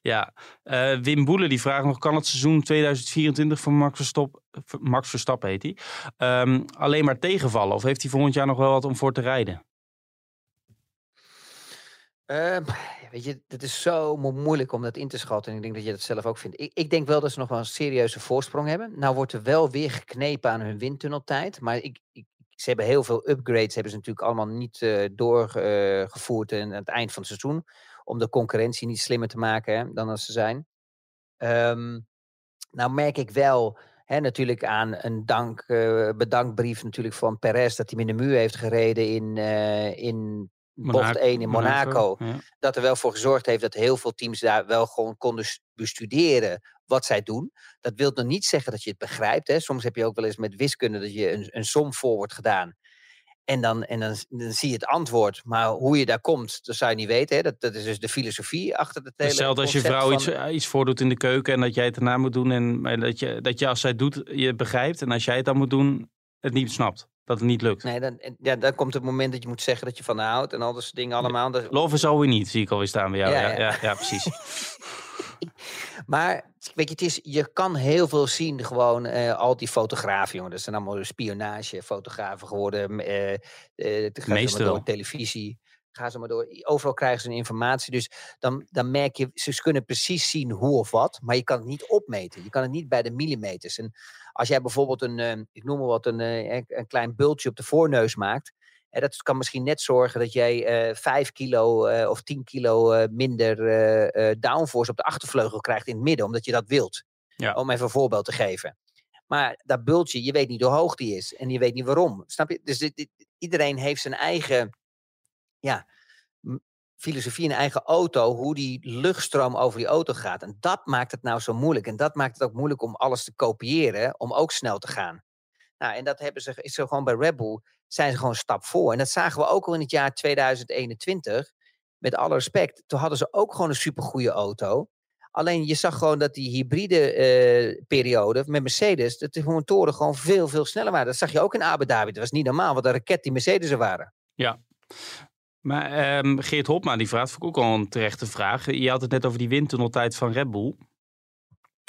Ja, Eh, Wim Boele die vraagt nog: kan het seizoen 2024 voor Max Verstappen, Max Verstappen heet hij, ehm, alleen maar tegenvallen? Of heeft hij volgend jaar nog wel wat om voor te rijden? Ehm, weet je, het is zo mo- moeilijk om dat in te schatten. En ik denk dat je dat zelf ook vindt. Ik, ik denk wel dat ze nog wel een serieuze voorsprong hebben. Nou wordt er wel weer geknepen aan hun windtunneltijd. Maar ik, ik, ze hebben heel veel upgrades. Hebben ze natuurlijk allemaal niet eh, doorgevoerd aan het eind van het seizoen. Om de concurrentie niet slimmer te maken hè, dan als ze zijn. Ehm, nou merk ik wel natuurlijk aan een dank, eh, bedankbrief natuurlijk van Perez. Dat hij met de muur heeft gereden in, eh, in bocht Monaco- 1 in Monaco Ja. dat er wel voor gezorgd heeft dat heel veel teams daar wel gewoon konden bestuderen wat zij doen. Dat wil nog niet zeggen dat je het begrijpt. Hè. Soms heb je ook wel eens met wiskunde dat je een, een som voor wordt gedaan. En, dan, en dan, dan zie je het antwoord. Maar hoe je daar komt, dat zou je niet weten. Hè. Dat, dat is dus de filosofie achter het hele Hetzelfde als je vrouw van- iets, eh, iets voordoet in de keuken en dat jij het daarna moet doen. En dat, je, dat je als zij doet, je het begrijpt. En als jij het dan moet doen, het niet snapt. Dat het niet lukt. Nee, dan, ja, dan komt het moment dat je moet zeggen dat je van houdt. En al dat soort dingen allemaal. Dat- Love is alweer niet, zie ik alweer staan bij jou. Ja, Ja, ja. ja, ja, precies. (laughs) Maar weet je, het is, je kan heel veel zien, gewoon eh, al die fotografen, jongen. Dat zijn allemaal spionagefotografen geworden. eh, eh, ze maar door televisie. Ga ze maar door. Overal krijgen ze informatie. Dus dan, dan merk je, ze kunnen precies zien hoe of wat. Maar je kan het niet opmeten. Je kan het niet bij de millimeters. En als jij bijvoorbeeld een, eh, ik noem maar wat, een, eh, een- een klein bultje op de voorneus maakt. Hè, dat kan misschien net zorgen dat jij eh 5 kilo eh, of 10 kilo minder downforce op de achtervleugel krijgt in het midden, omdat je dat wilt. Ja. Om even een voorbeeld te geven. Maar dat bultje, je weet niet hoe hoog die is en je weet niet waarom. Snap je? Dus dit, dit- iedereen heeft zijn eigen ja, filosofie in eigen auto, hoe die luchtstroom over die auto gaat. En dat maakt het nou zo moeilijk. En dat maakt het ook moeilijk om alles te kopiëren, om ook snel te gaan. Nou, en dat hebben ze, is zo gewoon bij Red Bull, zijn ze gewoon een stap voor. En dat zagen we ook al in het jaar 2021. Met alle respect, toen hadden ze ook gewoon een supergoeie auto. Alleen je zag gewoon dat die hybride eh, periode met Mercedes, dat de motoren gewoon veel, veel sneller waren. Dat zag je ook in Abu Dhabi. Dat was niet normaal, wat een raket die Mercedes er waren. Ja. Maar ehm, Geert Hopma die vraagt, vond ik ook al een terechte vraag. Je had het net over die windtunneltijd van Red Bull.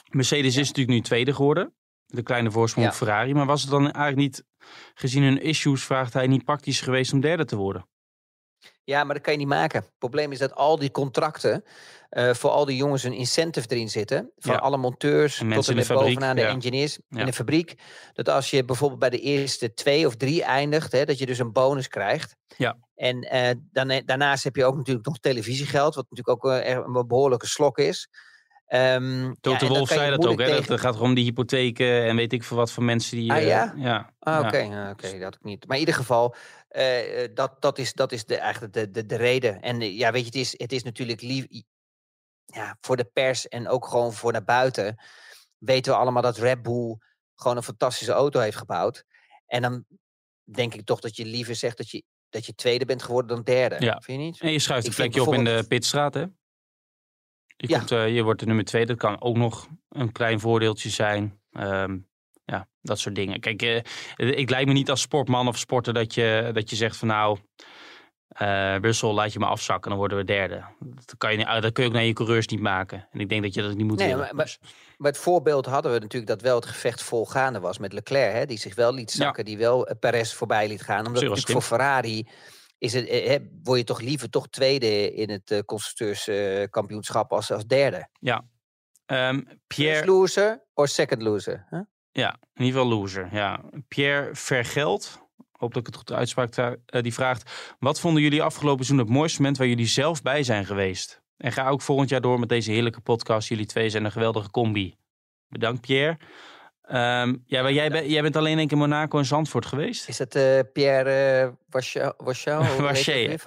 Mercedes is natuurlijk nu tweede geworden. De kleine voorsprong Ja. op Ferrari. Maar was het dan eigenlijk niet, gezien hun issues, vraagt hij niet praktisch geweest om derde te worden? Ja, maar dat kan je niet maken. Het probleem is dat al die contracten eh, voor al die jongens een incentive erin zitten. Van Ja. alle monteurs En tot en met fabriek, bovenaan de ja. engineers Ja. in de fabriek. Dat als je bijvoorbeeld bij de eerste twee of drie eindigt, hè, dat je dus een bonus krijgt. Ja. En eh, dan, eh, daarnaast heb je ook natuurlijk nog televisiegeld, wat natuurlijk ook er een behoorlijke slok is. En dan Wolf zei dat ook. Hè? tegen- Dat gaat om die hypotheken en weet ik veel wat voor mensen die... Ah, ja? ja. Ah, oké, ja, oké, dat had ik niet. Maar in ieder geval, dat, dat is, dat is de, eigenlijk de, de, de reden. En ja, weet je, het is, het is natuurlijk lief, ja, voor de pers en ook gewoon voor naar buiten. Weten we allemaal dat Red Bull gewoon een fantastische auto heeft gebouwd. En dan denk ik toch dat je liever zegt dat je, dat je tweede bent geworden dan derde. Ja. Vind je niet? En je schuift een plekje op in de pitstraat, hè? Je, Ja. komt, eh, je wordt de nummer twee. Dat kan ook nog een klein voordeeltje zijn. Ehm, ja, dat soort dingen. Kijk, eh, ik lijkt me niet als sportman of sporter dat je, dat je zegt van nou... eh Russell, laat je maar afzakken, dan worden we derde. Dat, kan je, niet- dat kun je ook naar je coureurs niet maken. En ik denk dat je dat niet moet Nee, willen. maar- maar- Dus- Maar het voorbeeld hadden we natuurlijk dat wel het gevecht volgaande was met Leclerc. Hè, die zich wel liet Ja. zakken, die wel eh, Perez voorbij liet gaan. Omdat natuurlijk voor Ferrari is het, eh, hè, word je toch liever toch tweede in het constructeurskampioenschap als, als derde. Ehm, First Pierre, loser of second loser. Huh? Ja, in ieder geval loser. Ja. Pierre Vergeld, hoop dat ik het goed uitspraak, eh, die vraagt... Wat vonden jullie afgelopen seizoen het mooiste moment waar jullie zelf bij zijn geweest? En ga ook volgend jaar door met deze heerlijke podcast. Jullie twee zijn een geweldige combi. Bedankt Pierre. Ehm, ja, maar jij, ben- jij bent alleen één keer Monaco en Zandvoort geweest? Is dat eh, Pierre uh, (laughs) Je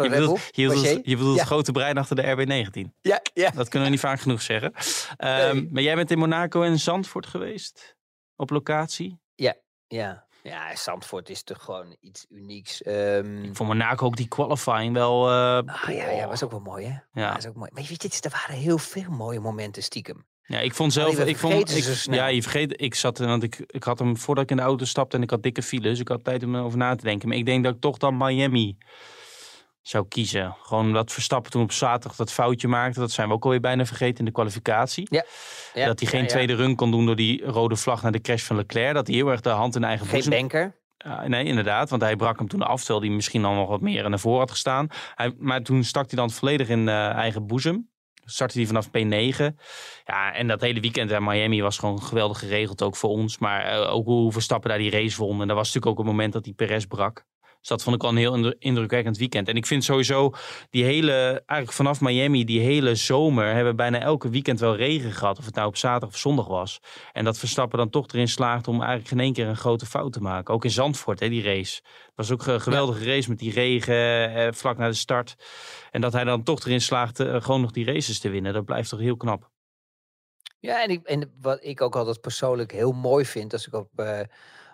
bedoelt, je bedoelt, Waché? je bedoelt Ja. het grote brein achter de RB19. Ja, ja. Dat kunnen we niet vaak genoeg zeggen. Ehm, Nee. Maar jij bent in Monaco en Zandvoort geweest? Op locatie? ja. Ja, Zandvoort is toch gewoon iets unieks. Ehm, Voor Monaco ook die qualifying wel... eh, ah, ja, ja, was ook wel mooi, hè? Ja. Ja, is ook mooi. Maar je weet, het, er waren heel veel mooie momenten stiekem. Ja, ik vond zelf. Ik vond, ik, ja, je vergeet. Ik zat, want ik, ik had hem voordat ik in de auto stapte en ik had dikke files. Dus ik had tijd om erover na te denken. Maar ik denk dat ik toch dan Miami zou kiezen. Gewoon dat Verstappen toen op zaterdag dat foutje maakte. Dat zijn we ook alweer bijna vergeten in de kwalificatie. Ja, dat hij geen ja, ja. tweede run kon doen door die rode vlag naar de crash van Leclerc. Dat hij heel erg de hand in eigen Geen boezem banker. ja, nee, inderdaad. Want hij brak hem toen af, terwijl hij misschien al nog wat meer naar voren had gestaan. Hij, maar toen stak hij dan volledig in eh, eigen boezem. Startte hij vanaf P9. Ja, en dat hele weekend in Miami was gewoon geweldig geregeld, ook voor ons. Maar eh, ook hoe Verstappen daar die race won. En dat was natuurlijk ook het moment dat die Perez brak. Dus dat vond ik wel een heel indru- indrukwekkend weekend. En ik vind sowieso die hele, eigenlijk vanaf Miami, die hele zomer, hebben we bijna elke weekend wel regen gehad. Of het nou op zaterdag of zondag was. En dat Verstappen dan toch erin slaagt om eigenlijk geen één keer een grote fout te maken. Ook in Zandvoort, hè, die race. Het was ook een geweldige race met die regen eh, vlak na de start. En dat hij dan toch erin slaagt eh, gewoon nog die races te winnen. Dat blijft toch heel knap. Ja, en, ik, en wat ik ook altijd persoonlijk heel mooi vind als ik, op, eh,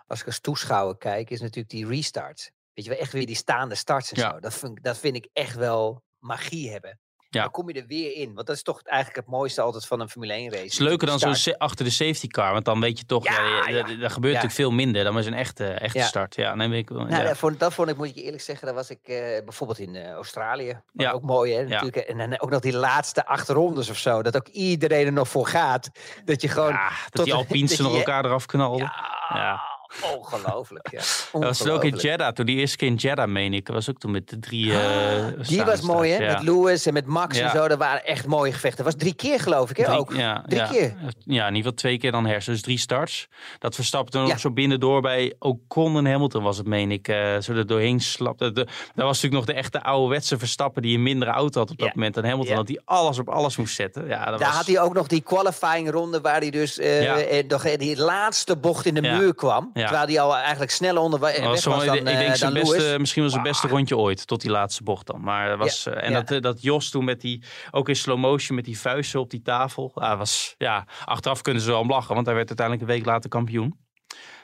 als, ik als toeschouwer kijk, is natuurlijk die restarts. Weet je wel, echt weer die staande starts en Ja. zo. Dat vind, ik- dat vind ik echt wel magie hebben. Ja. Dan kom je er weer in. Want dat is toch eigenlijk het mooiste altijd van een Formule 1 race. Het is leuker dan zo achter de safety car. Want dan weet je toch, Ja, ja, ja. er gebeurt natuurlijk veel minder. Dan is een echte, echte start. Ja, nee, ik. Nou, ja. dat, vond, dat vond ik, moet ik je eerlijk zeggen, dat was ik eh, bijvoorbeeld in eh, Australië. Ja. Ook mooi, hè? Natuurlijk. En ook nog die laatste acht rondes of zo. Dat ook iedereen er nog voor gaat. Dat je gewoon... Dat tot- die Alpine's (laughs) nog elkaar eraf knalden. Ja, Ja. ongelooflijk. Ja. (laughs) Dat was ook in. Jeddah. Toen die eerste keer in Jeddah, meen ik. Dat was ook toen met de drie... eh, Die was mooi, hè? ja. Met Lewis en met Max en zo. Dat waren echt mooie gevechten. Dat was drie keer, geloof ik, hè? Drie, ook. Ja, Drie keer. Ja, in ieder geval twee keer dan hersen. Dus drie starts. Dat Verstappen toen ook zo binnendoor bij Ocon en Hamilton was het, meen ik. eh zo er doorheen slapte. De- Dat was natuurlijk nog de echte ouderwetse Verstappen die een mindere auto had op dat moment dan Hamilton. Dat hij alles op alles moest zetten. Ja, dat Daar was... had hij ook nog die qualifying ronde waar hij dus Ja. eh, nog in die laatste bocht in de muur kwam. Ja. Terwijl die al eigenlijk sneller onder weg Dat was dan, ik denk eh, zijn dan beste, Lewis. misschien wel zijn beste rondje ooit, tot die laatste bocht dan. Maar was, eh, en ja. dat, eh, dat Jos toen met die, ook in slow motion met die vuisten op die tafel. Ah, was, ja, achteraf kunnen ze wel om lachen, want hij werd uiteindelijk een week later kampioen.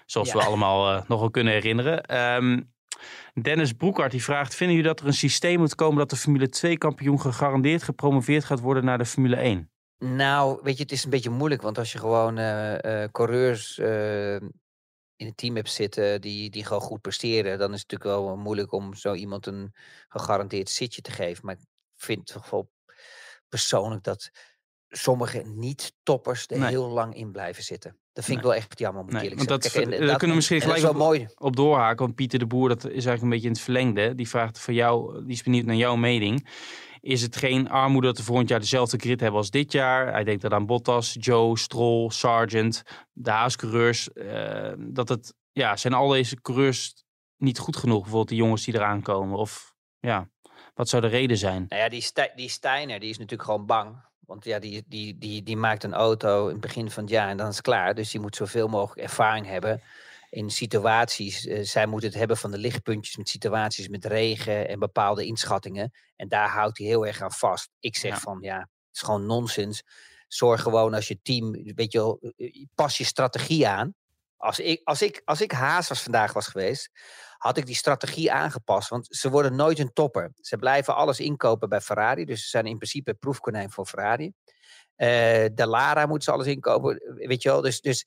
Zoals we allemaal nog wel kunnen herinneren. Ehm, Dennis Broekhart die vraagt, vinden jullie dat er een systeem moet komen dat de Formule 2 kampioen gegarandeerd gepromoveerd gaat worden naar de Formule 1? Nou, weet je, het is een beetje moeilijk, want als je gewoon coureurs in het team hebt zitten die, die gewoon goed presteren, dan is het natuurlijk wel moeilijk om zo iemand een gegarandeerd zitje te geven. Maar ik vind toch wel persoonlijk dat sommige niet-toppers er Nee. heel lang in blijven zitten. Dat vind ik wel echt jammer, moet Nee, eerlijk want dat- Kijk, en dat- kunnen we misschien gelijk wel mooi. op doorhaken. Want Pieter de Boer, dat is eigenlijk een beetje in het verlengde. Die vraagt voor jou, die is benieuwd naar jouw mening. Is het geen armoede dat we volgend jaar dezelfde grid hebben als dit jaar? Hij denkt dan aan Bottas, Joe, Stroll, Sargent, de haascoureurs. eh, dat het, ja, zijn al deze coureurs niet goed genoeg? Bijvoorbeeld de jongens die eraan komen? Of ja, wat zou de reden zijn? Nou ja, die, Stij- die Steiner die is natuurlijk gewoon bang. Want ja, die, die, die, die maakt een auto in het begin van het jaar en dan is het klaar. Dus die moet zoveel mogelijk ervaring hebben in situaties. eh, zij moet het hebben van de lichtpuntjes met situaties met regen en bepaalde inschattingen. En daar houdt hij heel erg aan vast. Ik zeg Ja. van ja, het is gewoon nonsens. Zorg gewoon als je team, weet je wel, eh, pas je strategie aan. Als ik, als ik, als ik Haas was vandaag was geweest, had ik die strategie aangepast. Want ze worden nooit een topper. Ze blijven alles inkopen bij Ferrari. Dus ze zijn in principe proefkonijn voor Ferrari. Eh de Lara moeten ze alles inkopen. Weet je wel. Dus, dus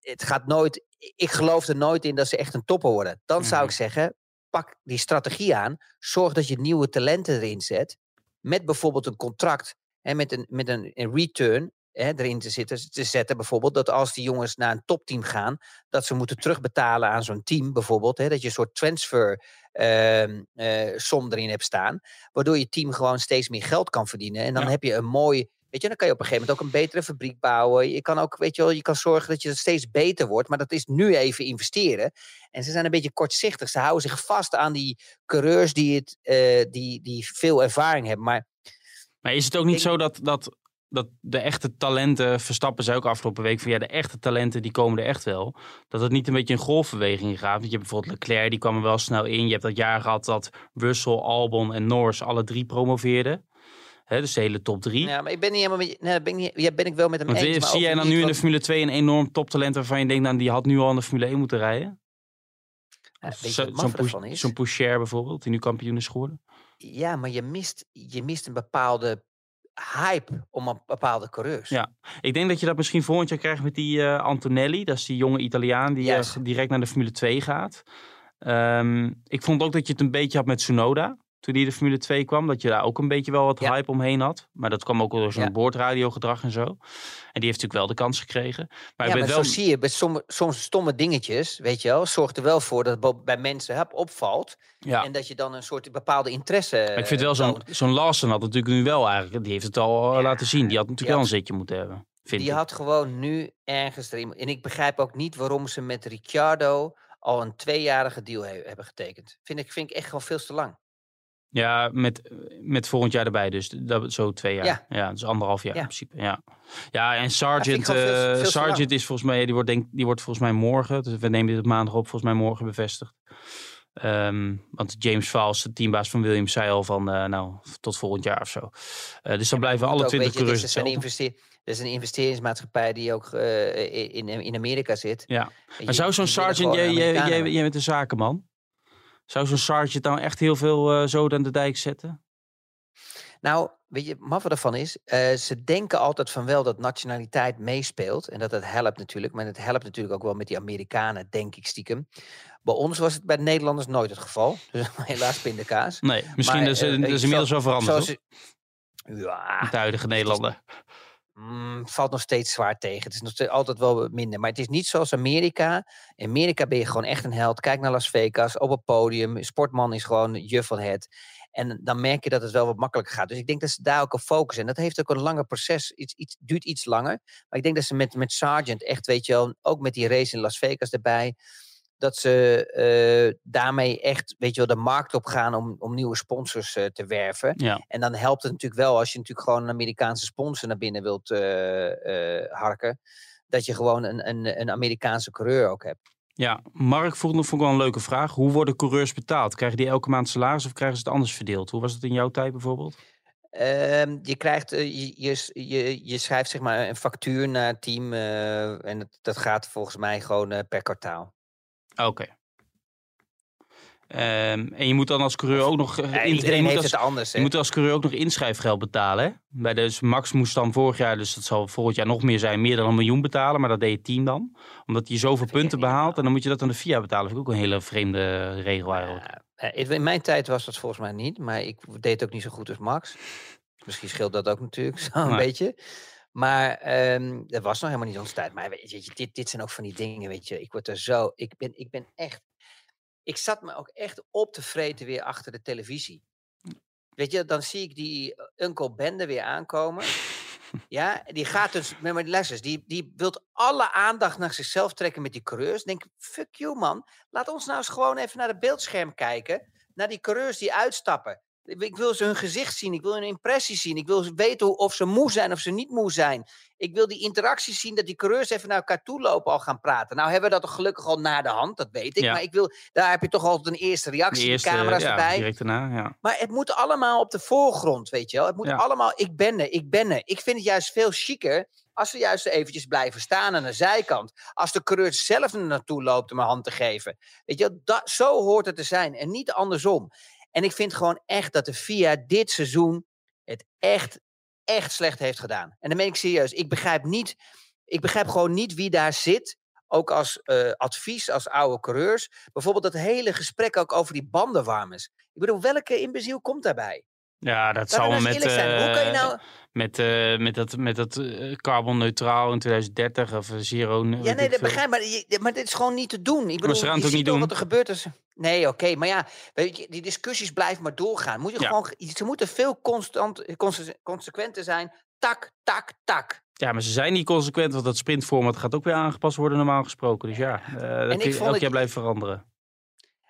het- gaat nooit. Ik geloof er nooit in dat ze echt een topper worden. Dan zou ik Mhm. zeggen: pak die strategie aan. Zorg dat je nieuwe talenten erin zet. Met bijvoorbeeld een contract. En met een, met een, een return hè, erin te, zitten, te zetten. Bijvoorbeeld dat als die jongens naar een topteam gaan. dat ze moeten terugbetalen aan zo'n team. Bijvoorbeeld. Hè, dat je een soort transfer ehm, eh, som erin hebt staan. Waardoor je team gewoon steeds meer geld kan verdienen. En dan Ja. heb je een mooi. Weet je, dan kan je op een gegeven moment ook een betere fabriek bouwen. Je kan ook, weet je wel, je kan zorgen dat je steeds beter wordt. Maar dat is nu even investeren. En ze zijn een beetje kortzichtig. Ze houden zich vast aan die coureurs die, het, eh, die, die veel ervaring hebben. Maar Maar is het ook niet zo dat, dat, dat de echte talenten, Verstappen zei ook afgelopen week van ja, de echte talenten die komen er echt wel. Dat het niet een beetje een golfbeweging gaat. Want je hebt bijvoorbeeld Leclerc, die kwam er wel snel in. Je hebt dat jaar gehad dat Russell, Albon en Norris alle drie promoveerden. Hè, dus de hele top drie. Ja, maar ik ben niet helemaal met nee, ben ik niet, ja, ben ik wel met hem Want eens. zie jij dan nu in de Formule 2 een enorm toptalent waarvan je denkt, nou, die had nu al in de Formule 1 moeten rijden? Ja, zo- Zo'n zo'n Poucher bijvoorbeeld, die nu kampioen is geworden. Ja, maar je mist, je mist een bepaalde hype om een bepaalde coureurs. Ja. Ik denk dat je dat misschien volgend jaar krijgt met die eh, Antonelli. Dat is die jonge Italiaan die eh, direct naar de Formule 2 gaat. Ehm, ik vond ook dat je het een beetje had met Tsunoda. Toen die de Formule 2 kwam. Dat je daar ook een beetje wel wat Ja. hype omheen had. Maar dat kwam ook door zo'n Ja. boordradiogedrag en zo. En die heeft natuurlijk wel de kans gekregen. Maar ja, maar wel... zo zie je, bij somm- soms stomme dingetjes, weet je wel, zorgt er wel voor dat het bij mensen hup, opvalt. En dat je dan een soort bepaalde interesse Maar ik vind wel zo'n zo'n Larsen had natuurlijk nu wel eigenlijk. Die heeft het al eh, laten zien. Die had natuurlijk wel een zetje moeten hebben. Vind Die ik. had gewoon nu ergens. En ik begrijp ook niet waarom ze met Ricciardo al een tweejarige deal he- hebben getekend. Vind ik, vind ik echt gewoon veel te lang. Ja, met, met volgend jaar erbij dus. Dat, zo twee jaar. Ja, Ja. dus anderhalf jaar Ja. in principe. Ja, ja en ik gewoon veel- eh, veel is volgens mij, die wordt, denk, die wordt volgens mij morgen, dus we nemen dit op maandag op, volgens mij morgen bevestigd. Ehm, want James Vals, de teambaas van Williams, zei al van, eh, nou, tot volgend jaar of zo. Eh, dus dan blijven alle twintig coureurs een hetzelfde. dit is een investeringsmaatschappij die ook eh, in, in Amerika zit. Ja. Maar zou zo'n gewoon jij, jij bent een zakenman. Zou zo'n Sargent nou echt heel veel eh zo aan de dijk zetten? Nou, weet je, het maffe ervan is, eh, ze denken altijd van wel dat nationaliteit meespeelt. En dat het helpt natuurlijk. Maar het helpt natuurlijk ook wel met die Amerikanen, denk ik stiekem. Bij ons was het bij de Nederlanders nooit het geval. (laughs) Dus helaas pindakaas. Nee, misschien Maar, is, eh, is je, inmiddels wel veranderd, zoals Ja, de huidige Nederlander. Mm, valt nog steeds zwaar tegen. Het is nog steeds altijd wel minder. Maar het is niet zoals Amerika. In Amerika ben je gewoon echt een held. Kijk naar Las Vegas, op het podium. Sportman is gewoon juf van het. En dan merk je dat het wel wat makkelijker gaat. Dus ik denk dat ze daar ook op focussen. En dat heeft ook een langer proces. Iets, iets, duurt iets langer. Maar ik denk dat ze met, met Sargent echt, weet je wel, ook met die race in Las Vegas erbij. Dat ze eh, daarmee echt, weet je wel, de markt op gaan om, om nieuwe sponsors eh, te werven. Ja. En dan helpt het natuurlijk wel als je natuurlijk gewoon een Amerikaanse sponsor naar binnen wilt eh, harken. Dat je gewoon een, een, een Amerikaanse coureur ook hebt. Ja, Mark vroeg nog wel een leuke vraag. Hoe worden coureurs betaald? Krijgen die elke maand salaris of krijgen ze het anders verdeeld? Hoe was het in jouw tijd bijvoorbeeld? Ehm, je krijgt, je, je, je, schrijft zeg maar een factuur naar het team en dat, dat gaat volgens mij gewoon per kwartaal. Oké. Ehm, en je moet dan als coureur ook nog... eh, Ja, iedereen heeft als- het anders. Je moet als coureur ook nog inschrijfgeld betalen. Hè? Bij de, dus Max moest dan vorig jaar, dus dat zal volgend jaar nog meer zijn, meer dan een miljoen betalen. Maar dat deed het team dan. Omdat je zoveel punten behaalt. En dan moet je dat aan de FIA betalen. Vind ik ook een hele vreemde regel eigenlijk. Ja, eh, in mijn tijd was dat volgens mij niet, maar ik deed het ook niet zo goed als Max. Misschien scheelt dat ook natuurlijk (laughs) zo'n Nee. beetje. Maar ehm, dat was nog helemaal niet onze tijd. Maar weet je, dit, dit zijn ook van die dingen, weet je. Ik word er zo... Ik ben, ik ben echt... Ik zat me ook echt op te vreten weer achter de televisie. Weet je, dan zie ik die eh, Uncle Ben er weer aankomen. (laughs) Ja, die gaat dus met mijn lessons. Die, die wil alle aandacht naar zichzelf trekken met die coureurs. Denk, fuck you man. Laat ons nou eens gewoon even naar het beeldscherm kijken. Naar die coureurs die uitstappen. Ik wil ze hun gezicht zien. Ik wil hun impressie zien. Ik wil weten of ze moe zijn of ze niet moe zijn. Ik wil die interacties zien dat die coureurs even naar elkaar toe lopen al gaan praten. Nou hebben we dat toch gelukkig al na de hand, dat weet ik. Ja. Maar ik wil, daar heb je toch altijd een eerste De reactie. eerste, de camera's ja, erbij. direct daarna, ja. Maar het moet allemaal op de voorgrond, weet je wel. Het moet allemaal, ik ben er, ik ben er. Ik vind het juist veel chiquer als ze juist eventjes blijven staan aan de zijkant. Als de coureur zelf er naartoe loopt om een hand te geven. Weet je, wel, dat, zo hoort het te zijn en niet andersom. En ik vind gewoon echt dat de FIA dit seizoen het echt, echt slecht heeft gedaan. En dan ben ik serieus. Ik begrijp niet, ik begrijp gewoon niet wie daar zit. Ook als eh, advies, als oude coureurs. Bijvoorbeeld dat hele gesprek ook over die bandenwarmers. Ik bedoel, welke imbeziel komt daarbij? Ja, dat Laten we zal eens met, zijn. Hoe kan je eh, nou... met, eh, met dat, met dat eh, carbon neutraal in 2030 of zero... Ja, nee, dat begrijp. Maar, maar dit is gewoon niet te doen. Ik bedoel, ze gaan het ook niet doen. wat er gebeurt. Is... Nee, oké. maar ja, weet je, die discussies blijven maar doorgaan. Moet je Ja. gewoon, ze moeten veel constant, conse- consequenter zijn. Tak, tak, tak. Ja, maar ze zijn niet consequent, want dat sprintformat gaat ook weer aangepast worden normaal gesproken. Dus ja, eh dat elk jaar blijven veranderen.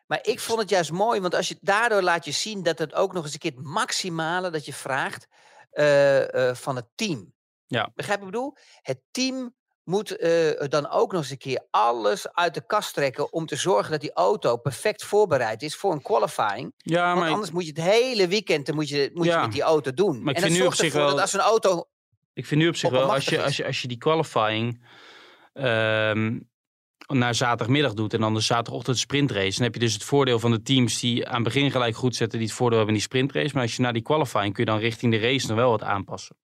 Maar ik vond het juist mooi, want als je daardoor laat je zien dat het ook nog eens een keer het maximale dat je vraagt eh, eh, van het team. Ja. Begrijp je wat ik bedoel? Het team moet eh, dan ook nog eens een keer alles uit de kast trekken om te zorgen dat die auto perfect voorbereid is voor een qualifying. Ja, Want maar ik- anders moet je het hele weekend dan moet je, moet je met die auto doen. Maar ik en vind dat nu op zorgt zich ervoor wel- dat als een auto... Ik vind nu op zich wel, als je, als je, als je die qualifying ehm, naar zaterdagmiddag doet en dan de zaterdagochtend sprintrace, dan heb je dus het voordeel van de teams die aan het begin gelijk goed zetten, die het voordeel hebben in die sprintrace. Maar als je naar die qualifying kun je dan richting de race nog wel wat aanpassen.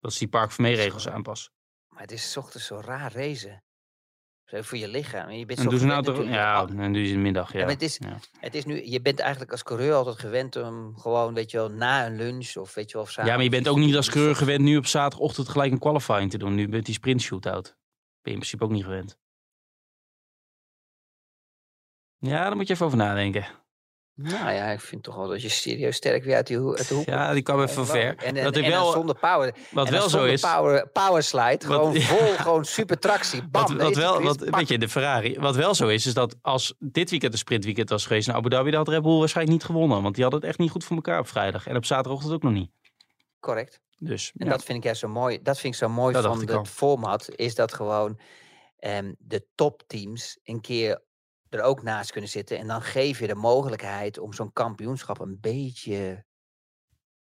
Dat is die Park van regels aanpassen. Maar het is 's ochtends zo raar racen. Zo voor je lichaam. En je bent En zo doen ze nou toch? Ja, Al- en doe je in de middag. Ja. maar het is- Ja. Het is nu, je bent eigenlijk als coureur altijd gewend om gewoon, weet je wel, na een lunch of weet je wel, of ja, maar je bent ook niet als coureur gewend nu op zaterdagochtend gelijk een qualifying te doen. Nu met die sprint shootout. Ben je in principe ook niet gewend. Ja, daar moet je even over nadenken. Nou ja, ik vind toch wel dat je serieus sterk weer uit, die hoek, uit de hoek Ja, die kwam even van ver. En, en, Wat en wel, zonder power. wat wel zo is, Power, power slide, Wat- gewoon (laughs) ja. vol, gewoon super tractie. Bam, wat, wel, wat, weet je, de Ferrari. Wat wel zo is, is dat als dit weekend een sprintweekend was geweest naar Abu Dhabi, dan had Red Bull waarschijnlijk niet gewonnen. Want die hadden het echt niet goed voor elkaar op vrijdag. En op zaterdagochtend ook nog niet. Correct. Dus En ja. dat vind ik juist zo mooi. Dat vind ik zo mooi Dat van het format. Is dat gewoon ehm, de topteams een keer er ook naast kunnen zitten. En dan geef je de mogelijkheid om zo'n kampioenschap een beetje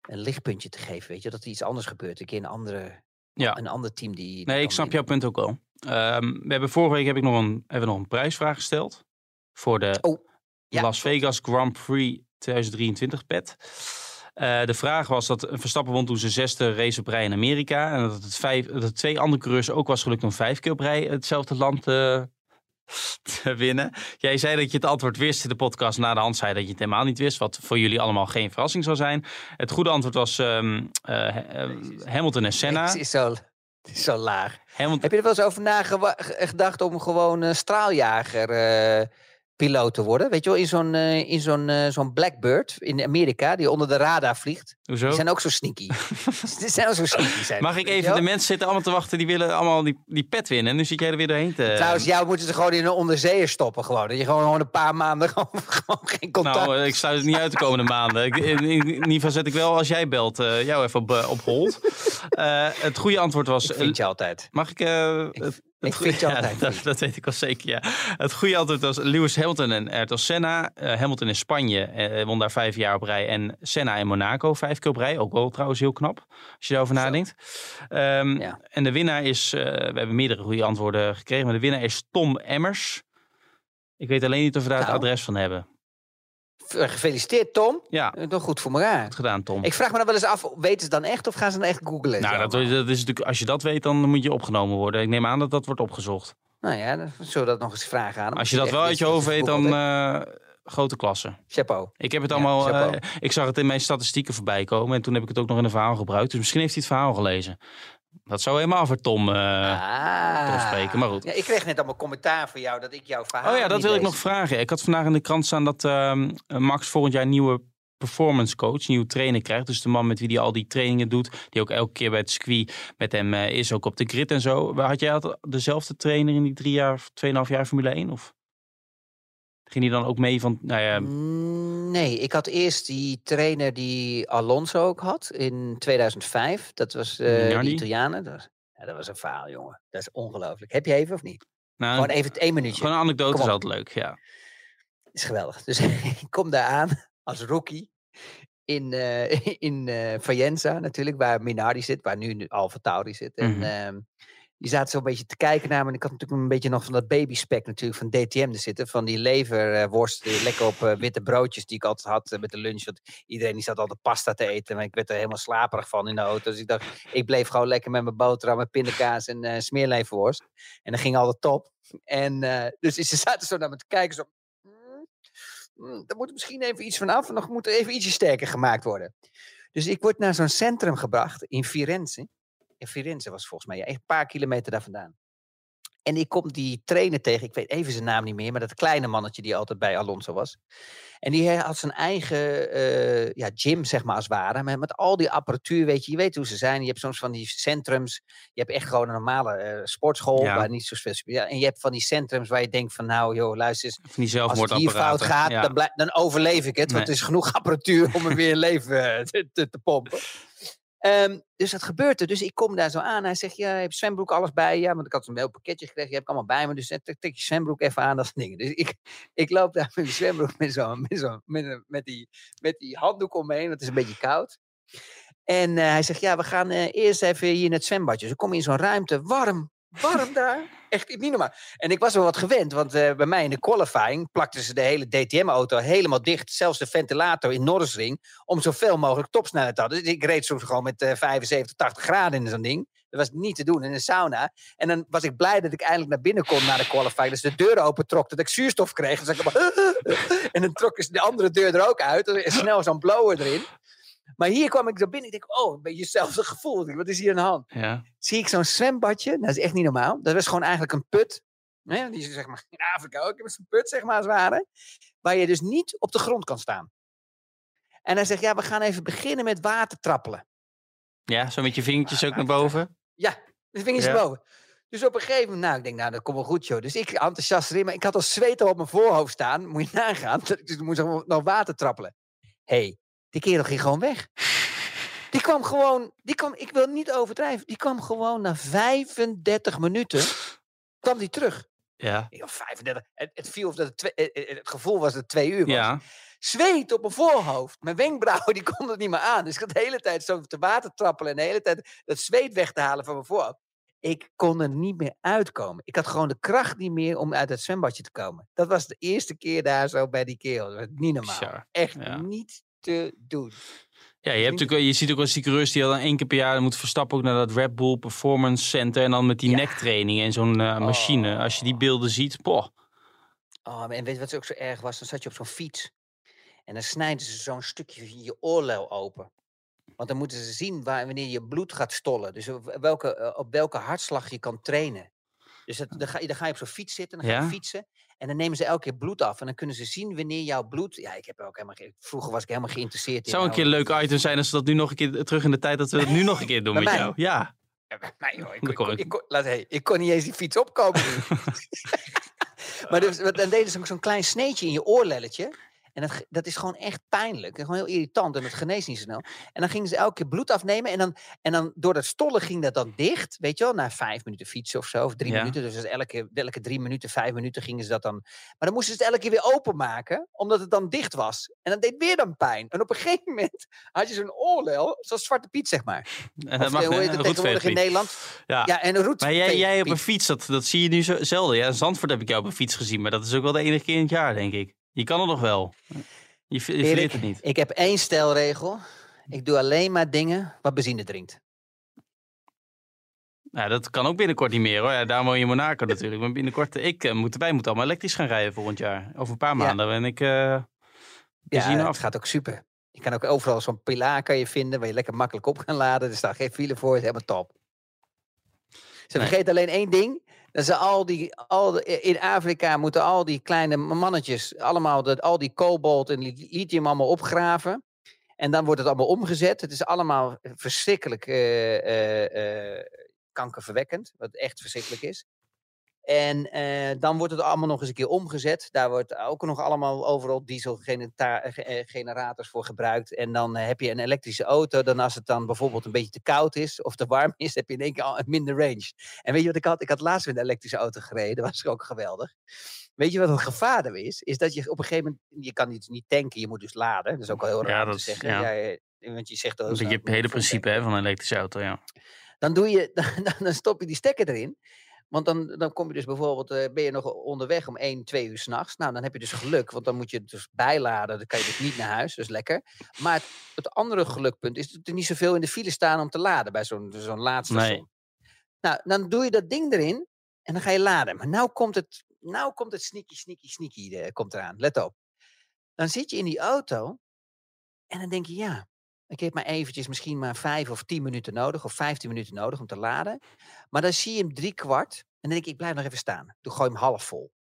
een lichtpuntje te geven. Weet je, dat er iets anders gebeurt. Een keer een andere, Ja. een ander team die. Nee, ik snap winnen. jouw punt ook wel. Ehm, we hebben vorige week heb ik nog een, hebben nog een prijsvraag gesteld. Voor de Oh, ja, Las Vegas Grand Prix 2023 pet. Eh, de vraag was dat Verstappen won toen zijn zesde race op rij in Amerika. En dat het, vijf, dat het twee andere coureurs ook was gelukt om vijf keer op rij hetzelfde land eh, (laughs) te winnen. Jij zei dat je het antwoord wist in de podcast. Na de hand zei dat je het helemaal niet wist. Wat voor jullie allemaal geen verrassing zou zijn. Het goede antwoord was eh, Hamilton en Senna. Het is zo, het is zo laag. Hamilton, Heb je er wel eens over nagedacht om gewoon een straaljager eh, piloot te worden? Weet je wel, in zo'n eh, in zo'n eh, zo'n Blackbird in Amerika, die onder de radar vliegt. hoezo? Die zijn ook zo sneaky. (laughs) Die zijn ook zo sneaky. Zijn Mag ik even, wel? de mensen zitten allemaal te wachten, die willen allemaal die, die pet winnen. En nu zit jij er weer doorheen te... Trouwens, jou moeten ze gewoon in een onderzeeër stoppen gewoon. Dat je gewoon, gewoon een paar maanden (laughs) gewoon, gewoon geen contact... Nou, eh, ik sluit het niet uit de komende maanden. Ik, in, ieder geval zet ik wel, als jij belt, jou even op, op hold. Het goede antwoord was... ik vind je altijd. Mag ik, Ik- het, (laughs) ja, altijd dat, weet ik wel zeker, ja. Het goede antwoord was Lewis Hamilton en Ayrton Senna. Eh, Hamilton in Spanje eh, won daar vijf jaar op rij. En Senna in Monaco vijf keer op rij. Ook wel trouwens heel knap, als je daarover Zo. nadenkt. Ehm, Ja. En de winnaar is, eh, we hebben meerdere goede antwoorden gekregen. Maar de winnaar is Tom Emmers. Ik weet alleen niet of we daar het Nou. adres van hebben. V- Gefeliciteerd, Tom. Ja, Eh, Toch goed voor elkaar. goed gedaan Tom. Ik vraag me dan wel eens af, weten ze dan echt of gaan ze dan echt googlen? nou, dat, dat is natuurlijk, als je dat weet, dan moet je opgenomen worden. Ik neem aan dat dat wordt opgezocht. Nou ja, dan zullen we dat nog eens vragen aan hem. Als je dat wel uit je hoofd weet, dan eh, grote klasse. Chapeau. Ik heb het allemaal. eh, ik zag het in mijn statistieken voorbij komen. En toen heb ik het ook nog in een verhaal gebruikt. Dus misschien heeft hij het verhaal gelezen. Dat zou helemaal voor Tom. ah. Tom spreken, maar goed. Ja, ik kreeg net allemaal commentaar van jou dat ik jouw verhaal Oh ja, dat wil ik nog vragen. Ik had vandaag in de krant staan dat ehm, Max volgend jaar een nieuwe performance coach, nieuwe trainer krijgt. Dus de man met wie hij al die trainingen doet, die ook elke keer bij het circuit met hem eh, is, ook op de grid en zo. Had jij altijd dezelfde trainer in die drie jaar, tweeënhalf jaar Formule 1? Of ging hij dan ook mee van, nou ja, Mm, Nee, ik had eerst die trainer die Alonso ook had in 2005. Dat was Minardi? die Italianen. Dat was, ja, dat was een verhaal, jongen. Dat is ongelooflijk. Heb je even of niet? nou, Gewoon even één minuutje. gewoon een anekdote is altijd leuk, ja. is geweldig. Dus (laughs) ik kom daar aan als rookie in, eh (laughs) in eh Faenza natuurlijk, waar Minardi zit, waar nu Alfa Tauri zit. En Mhm. ehm, die zaten zo een beetje te kijken naar me. En ik had natuurlijk een beetje nog van dat babyspek natuurlijk van DTM er zitten. Van die leverworst, die lekker op eh, witte broodjes die ik altijd had eh, met de lunch. Iedereen die zat altijd pasta te eten. Maar ik werd er helemaal slaperig van in de auto. Dus ik dacht, ik bleef gewoon lekker met mijn boterham, met pindakaas en eh smeerleverworst. En dat ging altijd top. En dus ze zaten zo naar me te kijken. Zo, "Mm, mm, daar moet misschien even iets vanaf. En nog moet er even ietsje sterker gemaakt worden. Dus ik word naar zo'n centrum gebracht in Firenze. In Firenze was volgens mij, ja, een paar kilometer daar vandaan. En ik kom die trainer tegen, ik weet even zijn naam niet meer, maar dat kleine mannetje die altijd bij Alonso was. En die had zijn eigen eh, ja, gym, zeg maar, als het ware. Met, met al die apparatuur, weet je, je weet hoe ze zijn. Je hebt soms van die centrums. Je hebt echt gewoon een normale eh, sportschool, Ja. waar niet zo veel... Ja, en je hebt van die centrums waar je denkt van, nou joh, luister eens. Van die Als het hier fout gaat, ja. dan, dan overleef ik het. Nee. Want er is genoeg (laughs) apparatuur om er weer leven eh, te, te, te pompen. Ehm, dus dat gebeurt er. Dus ik kom daar zo aan. Hij zegt, ja, je hebt zwembroek, alles bij. Ja, want ik had een heel pakketje gekregen. Je hebt allemaal bij me. Dus trek je zwembroek even aan. Dat soort dingen. Dus ik, ik loop daar met mijn zwembroek met, zo, met, zo, met, met, die, met die handdoek omheen. Want het is een beetje koud. En eh, hij zegt, ja, we gaan eh, eerst even hier in het zwembadje. Dus ik kom in zo'n ruimte. Warm, warm daar. Echt niet normaal. En ik was wel wat gewend, want eh, bij mij in de qualifying plakten ze de hele DTM-auto helemaal dicht. Zelfs de ventilator in Norrisring, om zoveel mogelijk topsnelheid te hebben. Dus ik reed soms gewoon met eh 75, 80 graden in zo'n ding. Dat was niet te doen in een sauna. En dan was ik blij dat ik eindelijk naar binnen kon naar de qualifying. Dus de deur open trok, dat ik zuurstof kreeg. Dus ik allemaal (laughs) en dan trok dus de andere deur er ook uit. En snel zo'n blower erin. Maar hier kwam ik zo binnen. Ik denk, oh, een beetje hetzelfde (laughs) gevoel. Wat is hier aan de hand? Ja. zie ik zo'n zwembadje. Nou, dat is echt niet normaal. Dat was gewoon eigenlijk een put. Hè, die is zeg maar (laughs) in Afrika ook. Zo'n put, zeg maar, als het ware. Waar je dus niet op de grond kan staan. En hij zegt, ja, we gaan even beginnen met water trappelen. ja, zo met je vingertjes ook naar boven. Ja, de vingers Ja. boven. Dus op een gegeven moment, nou, ik denk, nou, dat komt wel goed, joh. Dus ik enthousiast erin, maar ik had al zweet al op mijn voorhoofd staan. Moet je nagaan. (laughs) Dus ik moest nog- water trappelen. Hé, hey, die kerel ging gewoon weg. Die kwam gewoon, die kwam, ik wil niet overdrijven, die kwam gewoon na 35 minuten, kwam die terug. Ja. Dacht, 35, het, het viel of dat het, twee- het gevoel was dat het twee uur was. Ja. Zweet op mijn voorhoofd. Mijn wenkbrauwen (laughs) die konden het niet meer aan. Dus ik had de hele tijd zo te water trappelen en de hele tijd dat zweet weg te halen van mijn voorhoofd. Ik kon er niet meer uitkomen. Ik had gewoon de kracht niet meer om uit het zwembadje te komen. Dat was de eerste keer daar zo bij die kerel. Dat was niet normaal. Echt Ja. niet te doen. Ja, je, hebt natuurlijk, wel- je ziet ook wel coureurs die al dan één keer per jaar moet verstappen ook naar dat Red Bull Performance Center. En dan met die Ja. nektraining en zo'n eh, machine. Als je die Oh. beelden ziet, poh. Oh, en weet je wat ook zo erg was? Dan zat je op zo'n fiets. En dan snijden ze zo'n stukje van je oorlel open. Want dan moeten ze zien waar, wanneer je bloed gaat stollen. Dus op welke, eh, op welke hartslag je kan trainen. Dus dat, dan, ga je, dan ga je op zo'n fiets zitten, dan ga je Ja? fietsen. En dan nemen ze elke keer bloed af. En dan kunnen ze zien wanneer jouw bloed... Ja, ik heb ook helemaal. Vroeger was ik helemaal geïnteresseerd Het in. zou een nou, keer een leuk item zijn als we dat nu nog een keer terug in de tijd dat we het nu nog een keer doen met mij? jou. Ja. Mij, joh. Ik, Dat ik, kon ik. laat, hey, ik kon niet eens die fiets opkomen. (laughs) (laughs) maar dus, dan deden ze ook zo'n klein sneetje in je oorlelletje. En dat, dat is gewoon echt pijnlijk. En gewoon heel irritant. En het geneest niet zo snel. En dan gingen ze elke keer bloed afnemen. En dan, en dan door dat stollen ging dat dan dicht. Weet je wel, na vijf minuten fietsen of zo. Of drie Ja. minuten. Dus elke, elke drie minuten, vijf minuten gingen ze dat dan. Maar dan moesten ze het elke keer weer openmaken. Omdat het dan dicht was. En dat deed weer dan pijn. En op een (laughs) gegeven moment had je zo'n oorlel. Zoals Zwarte Piet, zeg maar. En Of, dat mag eh, hoe heet het tegenwoordig in. Nederland? Ja. Ja, en een roet. Maar jij, jij op een fiets, dat, dat zie je nu zo, zelden. Ja, in Zandvoort heb ik jou op een fiets gezien, maar dat is ook wel de enige keer in het jaar, denk ik. Je kan het nog wel. Je, je Erik, verleert het niet. Ik heb één stelregel. Ik doe alleen maar dingen wat benzine drinkt. Nou, dat kan ook binnenkort niet meer hoor. Ja, daar woon je in Monaco natuurlijk. Maar binnenkort, ik, eh, moet, wij moeten allemaal elektrisch gaan rijden volgend jaar. Over een paar Ja. maanden. En ik uh, Ja, het gaat ook super. Je kan ook overal zo'n pilaar kan je vinden waar je lekker makkelijk op kan laden. Er staat geen file voor, het is helemaal top. Ze Nee. vergeten alleen één ding. Ze al die, al in Afrika moeten al die kleine mannetjes allemaal dat, al die kobalt en li- lithium allemaal opgraven. En dan wordt het allemaal omgezet. Het is allemaal verschrikkelijk eh, eh, eh, kankerverwekkend, wat echt verschrikkelijk is. En eh, dan wordt het allemaal nog eens een keer omgezet. Daar wordt ook nog allemaal overal dieselgenerators voor gebruikt. En dan eh, heb je een elektrische auto. Dan als het dan bijvoorbeeld een beetje te koud is of te warm is, heb je in één keer al minder range. En weet je wat ik had? Ik had laatst met een elektrische auto gereden. Dat was ook geweldig. Weet je wat het gevaar er is? Is dat je op een gegeven moment, je kan niet, niet tanken, je moet dus laden. Dat is ook wel heel Ja, raar om dat te zeggen. ja. Ja, eh, want je zegt Dat al is een beetje het hele principe hè, van een elektrische auto, ja. dan, doe je, (laughs) dan, dan stop je die stekker erin. Want dan, dan kom je dus bijvoorbeeld, eh, ben je nog onderweg om 1, 2 uur s'nachts. Nou, dan heb je dus geluk, want dan moet je het dus bijladen. Dan kan je dus niet naar huis, dat is lekker. Maar het, het andere gelukpunt is dat er niet zoveel in de file staan om te laden bij zo'n zo'n laadstation. Nou, dan doe je dat ding erin en dan ga je laden. Maar nou komt het, nou komt het sneaky, sneaky, sneaky eh, komt eraan. Let op. Dan zit je in die auto en dan denk je, ja, ik heb maar eventjes misschien maar vijf of tien minuten nodig, of vijftien minuten nodig om te laden. Maar dan zie je hem drie kwart en dan denk ik, ik blijf nog even staan. Doe gooi hem half vol.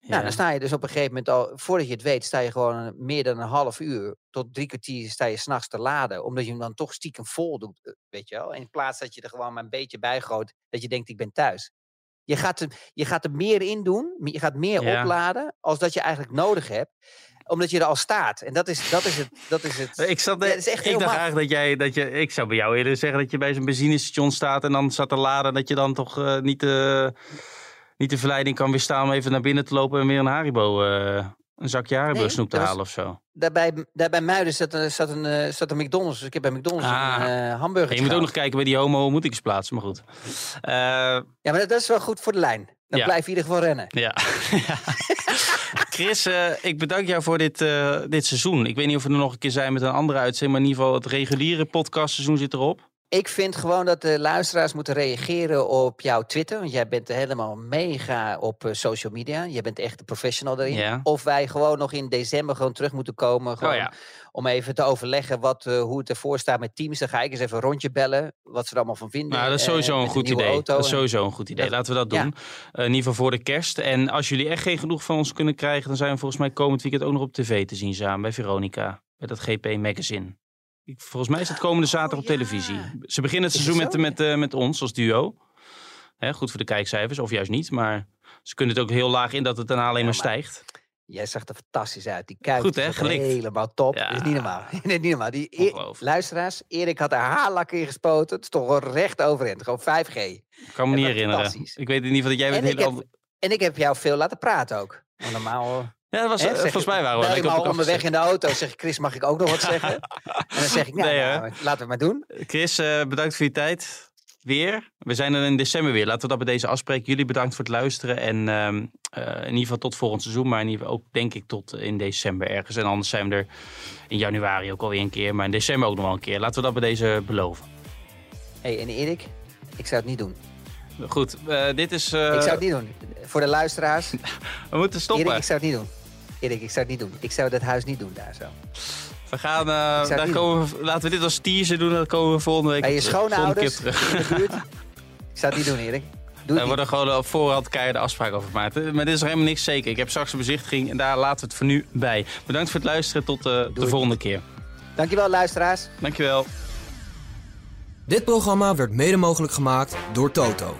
Nou, Ja. dan sta je dus op een gegeven moment al, voordat je het weet, sta je gewoon meer dan een half uur tot drie kwartier sta je s'nachts te laden. Omdat je hem dan toch stiekem vol doet, eh, weet je wel. In plaats dat je er gewoon maar een beetje bij gooit, dat je denkt, ik ben thuis. Je gaat, er, je gaat er meer in doen, je gaat meer Ja. opladen, als dat je eigenlijk nodig hebt. Omdat je er al staat. En dat is, dat is het. Dat is het. Ik, zat, Ja, dat is echt ik dacht eigenlijk dat jij, dat je, ik zou bij jou eerder zeggen dat je bij zo'n benzinestation staat en dan staat te laden, dat je dan toch eh, niet, de, niet de verleiding kan weerstaan om even naar binnen te lopen en weer een Haribo, eh, een zakje Haribo Nee, snoep te was- halen of zo. Daarbij, daarbij Muiden zat, een- zat, een, eh, zat een McDonald's. Dus ik heb bij McDonald's Ah. een eh, hamburger. Je moet ook nog kijken bij die homo ontmoetingsplaatsen, maar goed. Eh, Ja, maar dat, dat is wel goed voor de lijn. Dan Ja. blijf je in ieder geval rennen. Ja. (laughs) (laughs) Chris, eh, ik bedank jou voor dit, eh, dit seizoen. Ik weet niet of we er nog een keer zijn met een andere uitzending, maar in ieder geval het reguliere podcastseizoen zit erop. Ik vind gewoon dat de luisteraars moeten reageren op jouw Twitter. Want jij bent helemaal mega op eh, social media. Je bent echt een professional daarin. Ja. Of wij gewoon nog in december gewoon terug moeten komen. Gewoon Oh ja. Om even te overleggen wat, eh, hoe het ervoor staat met teams. Dan ga ik eens even een rondje bellen. Wat ze er allemaal van vinden. Nou, dat is eh, sowieso een de goed idee. Dat is sowieso een goed idee. Laten we dat ja. doen. Eh, in ieder geval voor de kerst. En als jullie echt geen genoeg van ons kunnen krijgen, dan zijn we volgens mij komend weekend ook nog op tv te zien samen bij Veronica. Bij dat GP Magazine. Ik, volgens mij is het komende zaterdag op Oh, ja. televisie. Ze beginnen het Is seizoen het met, met, eh, met ons als duo. Hè, goed voor de kijkcijfers, of juist niet. Maar ze kunnen het ook heel laag in dat het daarna alleen Ja, maar stijgt. Jij zag er fantastisch uit. Die kuit Goed, hè? Gelikt. helemaal top. Ja. Dat is niet normaal. (laughs) nee, niet normaal. Die, E- luisteraars, Erik had er haarlak in gespoten. Het is toch wel recht overheen. Gewoon 5G. Ik kan me niet herinneren. Ik weet in ieder geval dat jij En het ik heb- En ik heb jou veel laten praten ook. Normaal... Ja, dat was, eh, volgens mij waren we bel je lekker me op al elkaar onderweg in de auto. Zeg ik, Chris, mag ik ook nog wat (laughs) zeggen? en dan zeg ik, nou, Nee, nou, laten we maar doen. Chris, eh, bedankt voor je tijd. Weer. We zijn er in december weer. Laten we dat bij deze afspreken. Jullie bedankt voor het luisteren. En ehm, eh, in ieder geval tot volgend seizoen. Maar in ieder geval ook denk ik tot in december ergens. En anders zijn we er in januari ook alweer een keer. Maar in december ook nog wel een keer. Laten we dat bij deze beloven. hey, en Erik, ik zou het niet doen. Goed, dit is... ik zou het niet doen. Voor de luisteraars, (laughs) we moeten stoppen. Erik, ik zou het niet doen. Erik, ik zou het niet doen. Ik zou dat huis niet doen daar zo. We gaan, eh, daar komen we- laten we dit als teaser doen. Dan komen we volgende week Bij je schoonouders terug. in de buurt. Ik zou het niet doen, Erik. Doe het niet. worden gewoon op voorhand keiharde afspraken over gemaakt. Maar dit is nog helemaal niks zeker. Ik heb straks een bezichtiging en daar laten we het voor nu bij. Bedankt voor het luisteren. Tot eh, de het volgende keer. Dankjewel, luisteraars. Dankjewel. Dit programma werd mede mogelijk gemaakt door Toto.